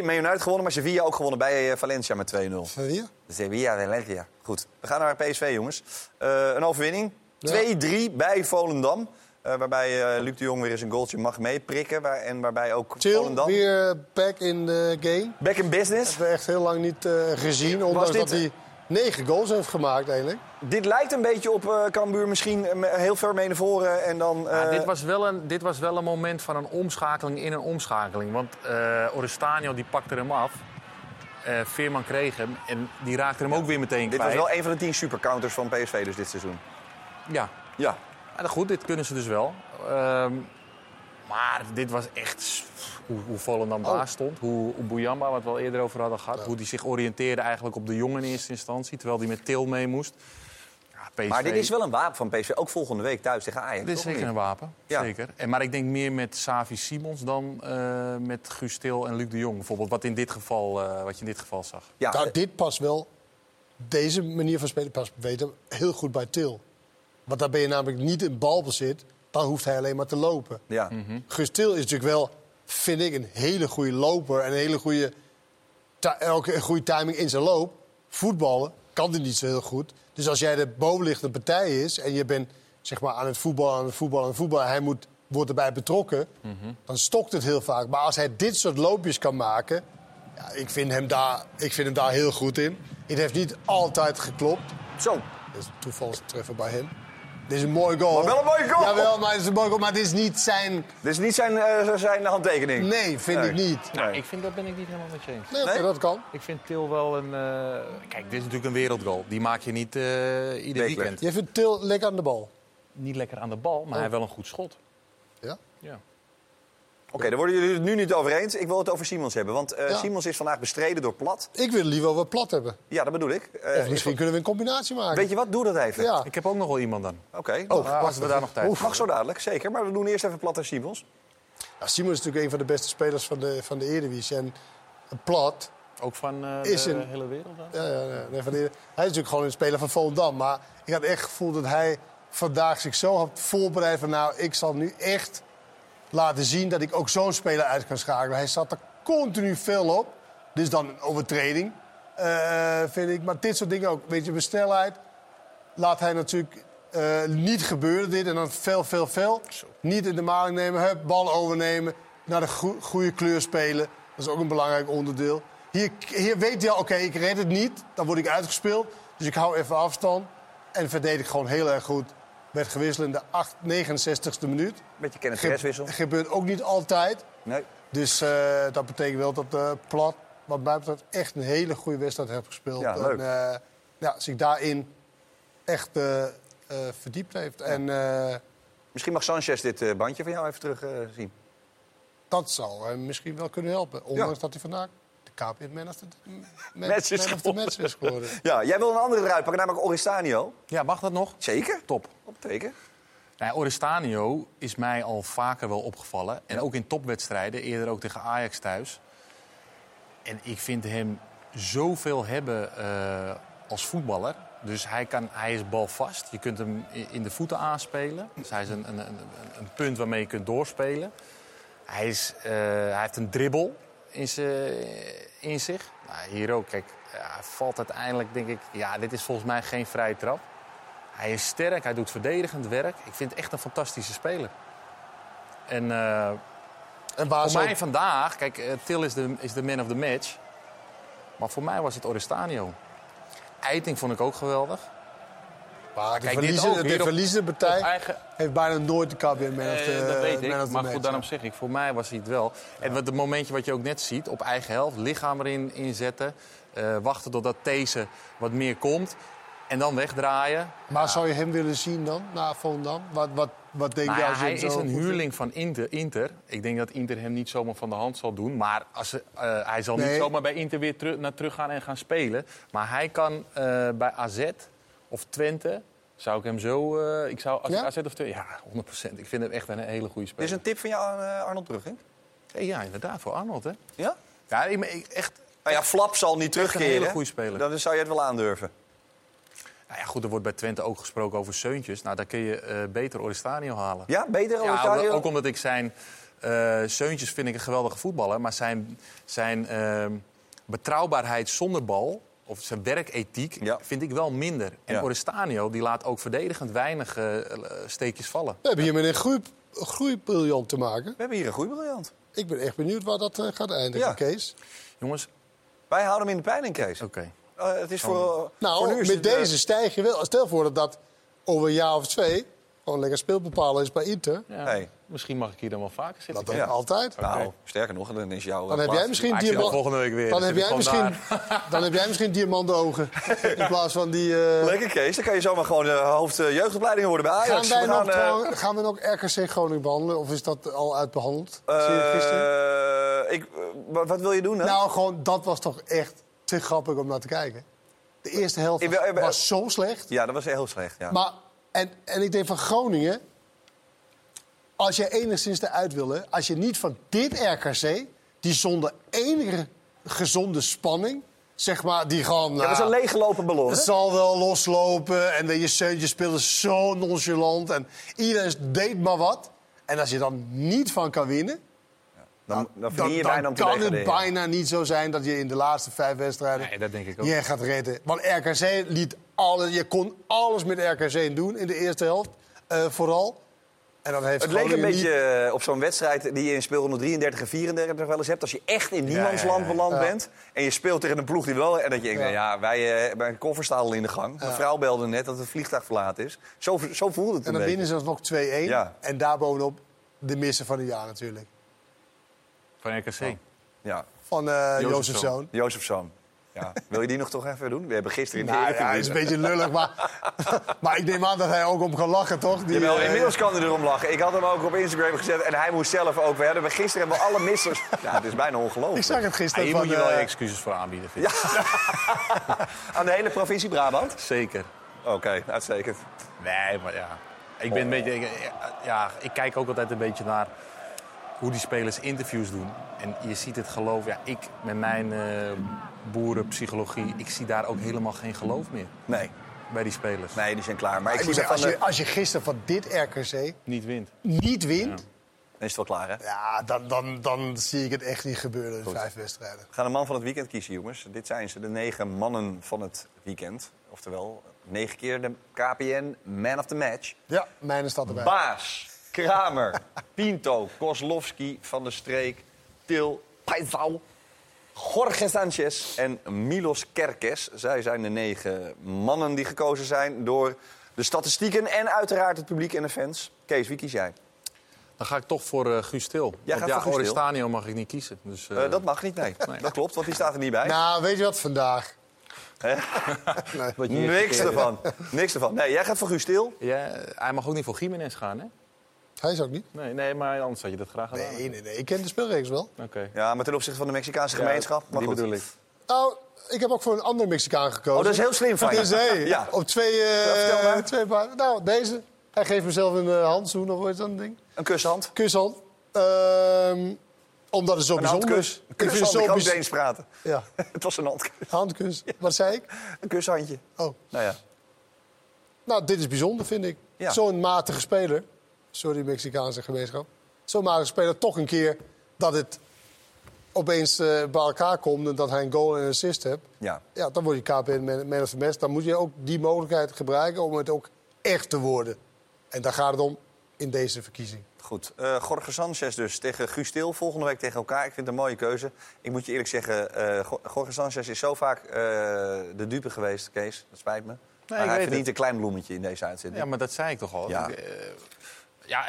Speaker 1: 2-2. Man United gewonnen, maar Sevilla ook gewonnen bij eh, Valencia met 2-0.
Speaker 6: Sevilla?
Speaker 1: Sevilla, Valencia. Goed, we gaan naar PSV, jongens. Eh, een overwinning.
Speaker 6: Ja.
Speaker 1: 2-3 bij Volendam. Eh, waarbij eh, Luc de Jong weer eens een goaltje mag meeprikken. Waar, en waarbij ook
Speaker 6: Chill,
Speaker 1: Volendam...
Speaker 6: weer back in the game.
Speaker 1: Back in business.
Speaker 6: Hebben we echt heel lang niet eh, gezien. Ondanks
Speaker 1: dit-
Speaker 6: dat hij negen goals heeft gemaakt eigenlijk.
Speaker 1: Dit lijkt een beetje op eh Cambuur misschien heel ver mee naar voren. En dan,
Speaker 7: Ja, dit, was wel een, dit was wel een moment van een omschakeling in een omschakeling. Want eh Oristanio die pakte hem af. Eh, Veerman kreeg hem en die raakte hem ook weer meteen
Speaker 1: Dit was
Speaker 7: kwijt.
Speaker 1: wel een van de tien supercounters van PSV dus dit seizoen.
Speaker 7: Ja.
Speaker 1: Ja.
Speaker 7: Ja, goed, dit kunnen ze dus wel. Ehm, maar dit was echt hoe, hoe Volendam
Speaker 1: Oh.
Speaker 7: daar stond. Hoe, hoe Bouyamba, wat we al eerder over hadden gehad. Hoe die zich oriënteerde eigenlijk op de jongen in eerste instantie. Terwijl die met Til mee moest. Ja, PSV,
Speaker 1: Maar dit is wel een wapen van PSV. Ook volgende week thuis tegen Ajax.
Speaker 7: Dit is zeker
Speaker 1: niet?
Speaker 7: een wapen.
Speaker 1: Ja.
Speaker 7: Zeker. En, maar ik denk meer met Savi Simons dan eh, met Guus Til en Luc de Jong. Bijvoorbeeld wat, in dit geval, eh, wat je in dit geval zag.
Speaker 1: Ja,
Speaker 6: Nou, dit past wel, deze manier van spelen past weten, heel goed bij Til. Want daar ben je namelijk niet in balbezit, dan hoeft hij alleen maar te lopen.
Speaker 1: Ja.
Speaker 6: Guus Til is natuurlijk wel, vind ik, een hele goede loper. En een hele goede, een goede timing in zijn loop. Voetballen kan hij niet zo heel goed. Dus als jij de bovenliggende partij is en je bent zeg maar, aan het voetballen, aan het voetballen, aan het voetballen... en hij moet, wordt erbij betrokken, dan stokt het heel vaak. Maar als hij dit soort loopjes kan maken... Ja, ik, vind hem daar, ik vind hem daar heel goed in. Het heeft niet altijd geklopt.
Speaker 1: Zo.
Speaker 6: Dat is een toevalstreffer bij hem. Dit is een mooi goal.
Speaker 1: Maar wel een mooie goal.
Speaker 6: Jawel, maar het is een mooi goal. Maar het is niet zijn...
Speaker 1: Dit is niet zijn, eh, zijn handtekening.
Speaker 6: Nee, vind
Speaker 1: Nee.
Speaker 6: ik niet.
Speaker 7: Nou, ik vind, dat ben ik niet helemaal met je eens.
Speaker 6: Nee, dat kan.
Speaker 7: Ik vind Til wel een... eh, Kijk, dit is natuurlijk een wereldgoal. Die maak je niet eh, ieder weekend.
Speaker 6: Jij vindt Til lekker aan de bal?
Speaker 7: Niet lekker aan de bal, maar hij heeft wel een goed schot.
Speaker 6: Ja?
Speaker 7: Ja.
Speaker 1: Oké, daar worden jullie het nu niet over eens. Ik wil het over Simons hebben. Want eh,
Speaker 6: Ja.
Speaker 1: Simons is vandaag bestreden door Plat.
Speaker 6: Ik wil liever wat plat hebben.
Speaker 1: Ja, dat bedoel ik. Eh,
Speaker 6: of misschien kunnen we een combinatie maken.
Speaker 1: Weet je wat? Doe dat even.
Speaker 6: Ja.
Speaker 7: Ik heb ook nog wel iemand dan.
Speaker 1: Oké.
Speaker 6: Oh,
Speaker 7: als
Speaker 6: wacht
Speaker 7: we daar nog tijd
Speaker 1: Oef, mag zo dadelijk, zeker. Maar we doen eerst even Plat en Simons.
Speaker 6: Ja, Simon is natuurlijk een van de beste spelers van de, van de Eredivisie. En plat...
Speaker 7: Ook van eh,
Speaker 6: Is
Speaker 7: de
Speaker 6: een-
Speaker 7: hele wereld dan?
Speaker 6: Ja, ja, ja, nee, van de, hij is natuurlijk gewoon een speler van Volendam. Maar ik had echt het gevoel dat hij vandaag zich zo had voorbereid van... nou, ik zal nu echt laten zien dat ik ook zo'n speler uit kan schakelen. Hij zat er continu veel op. Dit is dan een overtreding, eh, vind ik. Maar dit soort dingen ook. Weet je, met snelheid laat hij natuurlijk eh, niet gebeuren dit. En dan veel, veel, veel. Niet in de maling nemen, hup, bal overnemen. Naar de goe- goede kleur spelen. Dat is ook een belangrijk onderdeel. Hier, hier weet hij al, oké, ik red het niet. Dan word ik uitgespeeld. Dus ik hou even afstand. En verdedig gewoon heel erg goed. Werd gewisseld in de 8, 69ste minuut.
Speaker 1: Beetje Kenneth
Speaker 6: Ge-
Speaker 1: Perez wissel.
Speaker 6: Gebeurt ook niet altijd.
Speaker 1: Nee.
Speaker 6: Dus eh, dat betekent wel dat eh Plat, wat mij betreft, echt een hele goede wedstrijd heeft gespeeld.
Speaker 1: Ja, leuk.
Speaker 6: En eh, ja, zich daarin echt verdiept heeft. En
Speaker 1: Misschien mag Sanchez dit bandje van jou even terug zien.
Speaker 6: dat zou hem misschien wel kunnen helpen. Ondanks dat hij vandaag de KPN Man of the, man,
Speaker 1: Match is
Speaker 6: man of the match is geworden.
Speaker 1: Ja, jij wil een andere eruit pakken, namelijk Oristanio.
Speaker 7: Ja, mag dat nog?
Speaker 1: Zeker.
Speaker 7: Top.
Speaker 1: Opteken.
Speaker 7: Nou, Oristanio is mij al vaker wel opgevallen. En ook in topwedstrijden, eerder ook tegen Ajax thuis. En ik vind hem zoveel hebben eh, als voetballer. Dus hij, kan, hij is balvast. Je kunt hem in de voeten aanspelen. Dus hij is een, een, een, een punt waarmee je kunt doorspelen. Hij, is, eh, hij heeft een dribbel in, z'n- in zich. Nou, hier ook, kijk. Ja, valt uiteindelijk, denk ik... Ja, dit is volgens mij geen vrije trap. Hij is sterk, hij doet verdedigend werk. Ik vind het echt een fantastische speler. En, eh,
Speaker 6: En
Speaker 7: voor mij vandaag... Kijk, eh, Til is de, is de man of the match. Maar voor mij was het Oristanio. Eiting vond ik ook geweldig.
Speaker 6: Maar de,
Speaker 7: Kijk, dit
Speaker 6: verliezen,
Speaker 7: ook
Speaker 6: de verliezende partij
Speaker 7: op eigen-
Speaker 6: heeft bijna nooit de KPN Man of
Speaker 7: Eh,
Speaker 6: the,
Speaker 7: dat weet ik, maar
Speaker 6: match.
Speaker 7: goed, daarom zeg ik, voor mij was hij het wel. En wat het momentje wat je ook net ziet, op eigen helft, lichaam erin inzetten. eh, wachten totdat deze wat meer komt. En dan wegdraaien.
Speaker 6: Maar zou je hem willen zien dan, na Volendam? Wat, wat, wat denk
Speaker 7: Nou
Speaker 6: als je
Speaker 7: hij is een huurling van Inter, Inter. Ik denk dat Inter hem niet zomaar van de hand zal doen. Maar als eh, hij zal
Speaker 6: Nee.
Speaker 7: niet zomaar bij Inter weer teru- naar terug gaan en gaan spelen. Maar hij kan bij AZ of Twente... Zou ik hem zo... eh, ik zou, als
Speaker 1: Ja?
Speaker 7: AZ of Twente... Ja, 100%. Ik vind hem echt een hele goede
Speaker 1: Dit
Speaker 7: speler.
Speaker 1: is een tip van jou aan eh, Arnold Brugging.
Speaker 7: Hey, ja, inderdaad, voor Arnold, hè?
Speaker 1: Ja?
Speaker 7: Ja, ik, ik- echt...
Speaker 1: Nou ja, Flap zal niet
Speaker 7: een
Speaker 1: terugkeren.
Speaker 7: hele goede speler.
Speaker 1: Dan zou je het wel aandurven.
Speaker 7: Nou ja, goed, er wordt bij Twente ook gesproken over Seuntjes. Nou, daar kun je eh, beter Oristanio halen.
Speaker 1: Ja, beter
Speaker 7: Ja,
Speaker 1: Oristanio?
Speaker 7: ook, ook omdat ik zijn... eh Seuntjes vind ik een geweldige voetballer. Maar zijn, zijn ehm, betrouwbaarheid zonder bal... of zijn werkethiek, vind ik wel minder. En
Speaker 1: Ja.
Speaker 7: Oristanio die laat ook verdedigend weinig eh, steekjes vallen.
Speaker 6: We hebben hier met een groei, groeibriljant te maken. We
Speaker 1: hebben hier een groeibriljant.
Speaker 6: Ik ben echt benieuwd waar dat eh, gaat eindigen,
Speaker 1: Ja.
Speaker 6: Kees.
Speaker 7: Jongens.
Speaker 1: Wij houden hem in de peiling, Kees.
Speaker 7: Oké.
Speaker 1: Eh, het is voor, voor
Speaker 6: Nou,
Speaker 1: nu is
Speaker 6: met
Speaker 1: het,
Speaker 6: deze stijg je wel. Stel voor dat dat over een jaar of twee gewoon lekker speelbepalen is bij Inter.
Speaker 7: Ja,
Speaker 1: Nee.
Speaker 7: Misschien mag ik hier dan wel vaker zitten.
Speaker 6: Dat ook altijd.
Speaker 1: Nou, sterker nog, dan is jouw
Speaker 6: Dan
Speaker 1: eh,
Speaker 6: heb jij
Speaker 1: plaats-
Speaker 6: misschien diamant.
Speaker 7: volgende week weer.
Speaker 6: Dan
Speaker 7: dan
Speaker 6: heb, jij misschien, dan heb jij misschien diamantogen. In plaats van die. eh,
Speaker 1: Lekker, Kees. Dan kan je zomaar gewoon uh, hoofd eh, jeugdopleidingen worden bij
Speaker 6: Gaan
Speaker 1: Ajax.
Speaker 6: wij,
Speaker 1: We
Speaker 6: nog,
Speaker 1: eh,
Speaker 6: trouwens- gaan we nog RKC Groningen behandelen? Of is dat al uitbehandeld? Gisteren?
Speaker 1: eh, ik, eh, wat, wat wil je doen dan?
Speaker 6: Nou, gewoon, dat was toch echt te grappig om naar te kijken. De eerste helft
Speaker 1: wil-
Speaker 6: was zo slecht.
Speaker 1: Ja, dat was heel slecht. Ja.
Speaker 6: Maar, en, en ik denk van Groningen... Als je enigszins eruit wil, als je niet van dit RKC... die zonder enige gezonde spanning... zeg maar, die gewoon...
Speaker 1: dat is
Speaker 6: nou,
Speaker 1: een leeggelopen ballon.
Speaker 6: Het zal wel loslopen en je Seuntje speelde zo nonchalant. En iedereen deed maar wat. En als je dan niet van kan winnen...
Speaker 1: Dan, dan
Speaker 6: Dan,
Speaker 1: verdien je
Speaker 6: dan
Speaker 1: bijna om te
Speaker 6: kan het bijna niet zo zijn dat je in de laatste vijf wedstrijden
Speaker 7: Nee, dat denk ik ook.
Speaker 6: je gaat redden. Want RKC liet alles, je kon alles met RKC doen in de eerste helft, eh, vooral. En dan heeft
Speaker 1: Het leek een beetje
Speaker 6: niet-
Speaker 1: eh, op zo'n wedstrijd die je in speelronde 33 en 34 wel eens hebt. Als je echt in niemandsland
Speaker 7: ja, ja.
Speaker 1: beland
Speaker 6: Ja.
Speaker 1: bent en je speelt tegen een ploeg die wel... En dat je denkt,
Speaker 6: Ja.
Speaker 1: nou ja, wij eh, hebben een koffer al in de gang. Mijn vrouw belde net dat het vliegtuig verlaten is. Zo, zo voelde het
Speaker 6: En dan winnen ze alsnog 2-1.
Speaker 1: Ja.
Speaker 6: En daarbovenop de missen van het jaar natuurlijk.
Speaker 7: Van RKC.
Speaker 1: Ja.
Speaker 6: Van eh
Speaker 7: Jozefzoon.
Speaker 6: Jozefzoon.
Speaker 1: Jozefzoon. Ja. Wil je die nog toch even doen? We hebben gisteren in de
Speaker 6: Nou ja, het is een beetje lullig, maar, maar ik neem aan dat hij ook om kan lachen, toch? Die,
Speaker 1: Jawel,
Speaker 6: eh,
Speaker 1: inmiddels kan hij erom lachen. Ik had hem ook op Instagram gezet en hij moest zelf ook. We hebben gisteren hebben we alle missers. Ja, het is bijna ongelooflijk.
Speaker 6: ik zag het
Speaker 7: Ja,
Speaker 6: gisteren
Speaker 7: hier
Speaker 6: van...
Speaker 7: moet je wel
Speaker 6: eh,
Speaker 7: excuses voor aanbieden, vind ik.
Speaker 1: Aan de hele provincie Brabant?
Speaker 7: Zeker.
Speaker 1: Oké, uitstekend.
Speaker 7: Nee, maar ja. Ik ben een beetje... ik- Ja, ik kijk ook altijd een beetje naar hoe die spelers interviews doen. En je ziet het geloof... Ja, ik met mijn eh, boerenpsychologie... Ik zie daar ook helemaal geen geloof meer
Speaker 1: Nee,
Speaker 7: bij die spelers.
Speaker 1: nee, die zijn klaar. Maar ik zie
Speaker 6: als,
Speaker 1: de...
Speaker 6: je, als je gisteren van dit RKC
Speaker 7: Niet wint.
Speaker 6: niet wint...
Speaker 1: Dan is het wel klaar, hè?
Speaker 6: Ja, dan, dan, dan zie ik het echt niet gebeuren in vijf wedstrijden.
Speaker 1: We gaan een man van het weekend kiezen, jongens. Dit zijn ze, de negen mannen van het weekend. Oftewel, negen keer de KPN Man of the Match.
Speaker 6: Ja, mijn staat erbij.
Speaker 1: Baas, Kramer, Pinto, Kozlowski, Van der Streek, Til, Paisal, Jorge Sanchez en Milos Kerkes. Zij zijn de negen mannen die gekozen zijn door de statistieken en uiteraard het publiek en de fans. Kees, wie kies jij?
Speaker 7: Dan ga ik toch voor eh Guus Til.
Speaker 1: Jij
Speaker 7: Want
Speaker 1: gaat
Speaker 7: ja? Oristanio mag ik niet kiezen. Dus, eh,
Speaker 1: Eh, dat mag niet, nee. Dat klopt, want die staat er niet bij.
Speaker 6: Nou, weet je wat vandaag?
Speaker 1: Hè? Niks ervan. Niks ervan. Nee, jij gaat voor Guus Til.
Speaker 7: ja, hij mag ook niet voor Jiménez gaan, hè?
Speaker 6: Hij is ook niet.
Speaker 7: Nee, nee, maar anders had je dat graag gedaan.
Speaker 6: Nee, nee, nee. Ik ken de speelregels wel.
Speaker 7: Oké.
Speaker 1: Ja, maar ten opzichte van de Mexicaanse gemeenschap. Maar
Speaker 7: die
Speaker 1: goed.
Speaker 7: bedoel ik.
Speaker 6: Nou, ik heb ook voor een andere Mexicaan gekozen.
Speaker 1: Oh, dat is heel slim van je.
Speaker 6: Dus, hey,
Speaker 1: Ja.
Speaker 6: Op twee, eh,
Speaker 1: Ja, maar.
Speaker 6: twee paar. Nou, deze. Hij geeft mezelf een eh, handzoen of een ding?
Speaker 1: Een kushand.
Speaker 6: Kushand. Ehm, omdat het zo
Speaker 1: Een
Speaker 6: bijzonder is.
Speaker 1: Een
Speaker 6: Ik vind het
Speaker 1: kushand,
Speaker 6: zo
Speaker 1: ik kan eens praten.
Speaker 6: Ja,
Speaker 1: Het was een handkus.
Speaker 6: handkus. Wat zei ik?
Speaker 1: Een kushandje.
Speaker 6: Oh.
Speaker 1: Nou ja.
Speaker 6: Nou, dit is bijzonder, vind ik.
Speaker 1: Ja.
Speaker 6: Zo'n matige speler. Sorry, Mexicaanse gemeenschap. Matige speler, toch een keer dat het opeens eh, bij elkaar komt... en dat hij een goal en een assist hebt.
Speaker 1: Ja.
Speaker 6: Ja, dan word je KPN man, man of the match. Dan moet je ook die mogelijkheid gebruiken om het ook echt te worden. En daar gaat het om in deze verkiezing.
Speaker 1: Goed. Eh Jorge Sanchez dus tegen Guus Til volgende week tegen elkaar. Ik vind het een mooie keuze. Ik moet je eerlijk zeggen, eh Go- Jorge Sanchez is zo vaak eh, de dupe geweest, Kees. Dat spijt me. maar
Speaker 7: ik
Speaker 1: hij verdient
Speaker 7: het.
Speaker 1: een klein bloemetje in deze uitzending.
Speaker 7: Ja, maar dat zei ik toch al.
Speaker 1: Ja.
Speaker 7: Ik, ja,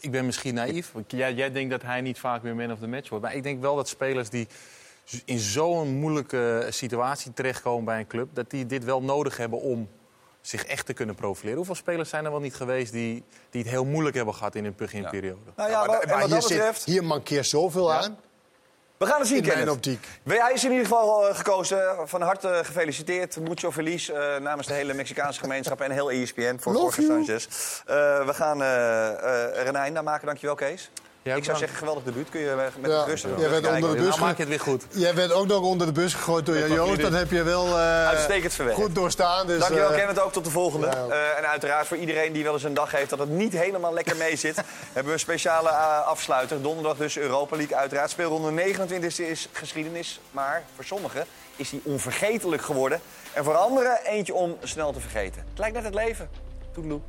Speaker 7: ik ben misschien naïef. Want Jij, jij denkt dat hij niet vaak meer man of the match wordt. Maar ik denk wel dat spelers die in zo'n moeilijke situatie terechtkomen bij een club... dat die dit wel nodig hebben om zich echt te kunnen profileren. Hoeveel spelers zijn er wel niet geweest die, die het heel moeilijk hebben gehad in hun beginperiode?
Speaker 1: Nou ja,
Speaker 6: maar hier,
Speaker 1: dat
Speaker 6: zit-
Speaker 1: betreft...
Speaker 6: hier mankeert zoveel aan.
Speaker 1: We gaan het zien,
Speaker 6: In mijn optiek.
Speaker 1: Hij is in ieder geval eh, gekozen. Van harte gefeliciteerd. Mucho feliz eh, namens de hele Mexicaanse gemeenschap en heel ESPN voor
Speaker 6: Love
Speaker 1: Jorge. Sanchez. Eh, we gaan een einde aan maken. Dankjewel, Kees. Ik zou zeggen, geweldig debuut. Kun je met
Speaker 6: Ja,
Speaker 1: rust
Speaker 6: jij werd onder de bus
Speaker 7: Nou maak je het weer goed.
Speaker 6: Jij werd ook nog onder de bus gegooid door Jan Joost. Dat heb je wel eh,
Speaker 1: Uitstekend verwerkt.
Speaker 6: goed doorstaan. Dus,
Speaker 1: Dankjewel,
Speaker 6: eh,
Speaker 1: Kenneth. Ook tot de volgende.
Speaker 6: Ja.
Speaker 1: Eh, en uiteraard voor iedereen die wel eens een dag heeft dat het niet helemaal lekker mee zit... hebben we een speciale eh, afsluiter. Donderdag dus Europa League. Uiteraard speelronde 29 is geschiedenis. Maar voor sommigen is die onvergetelijk geworden. En voor anderen eentje om snel te vergeten. Het lijkt net het leven. Toedeloe.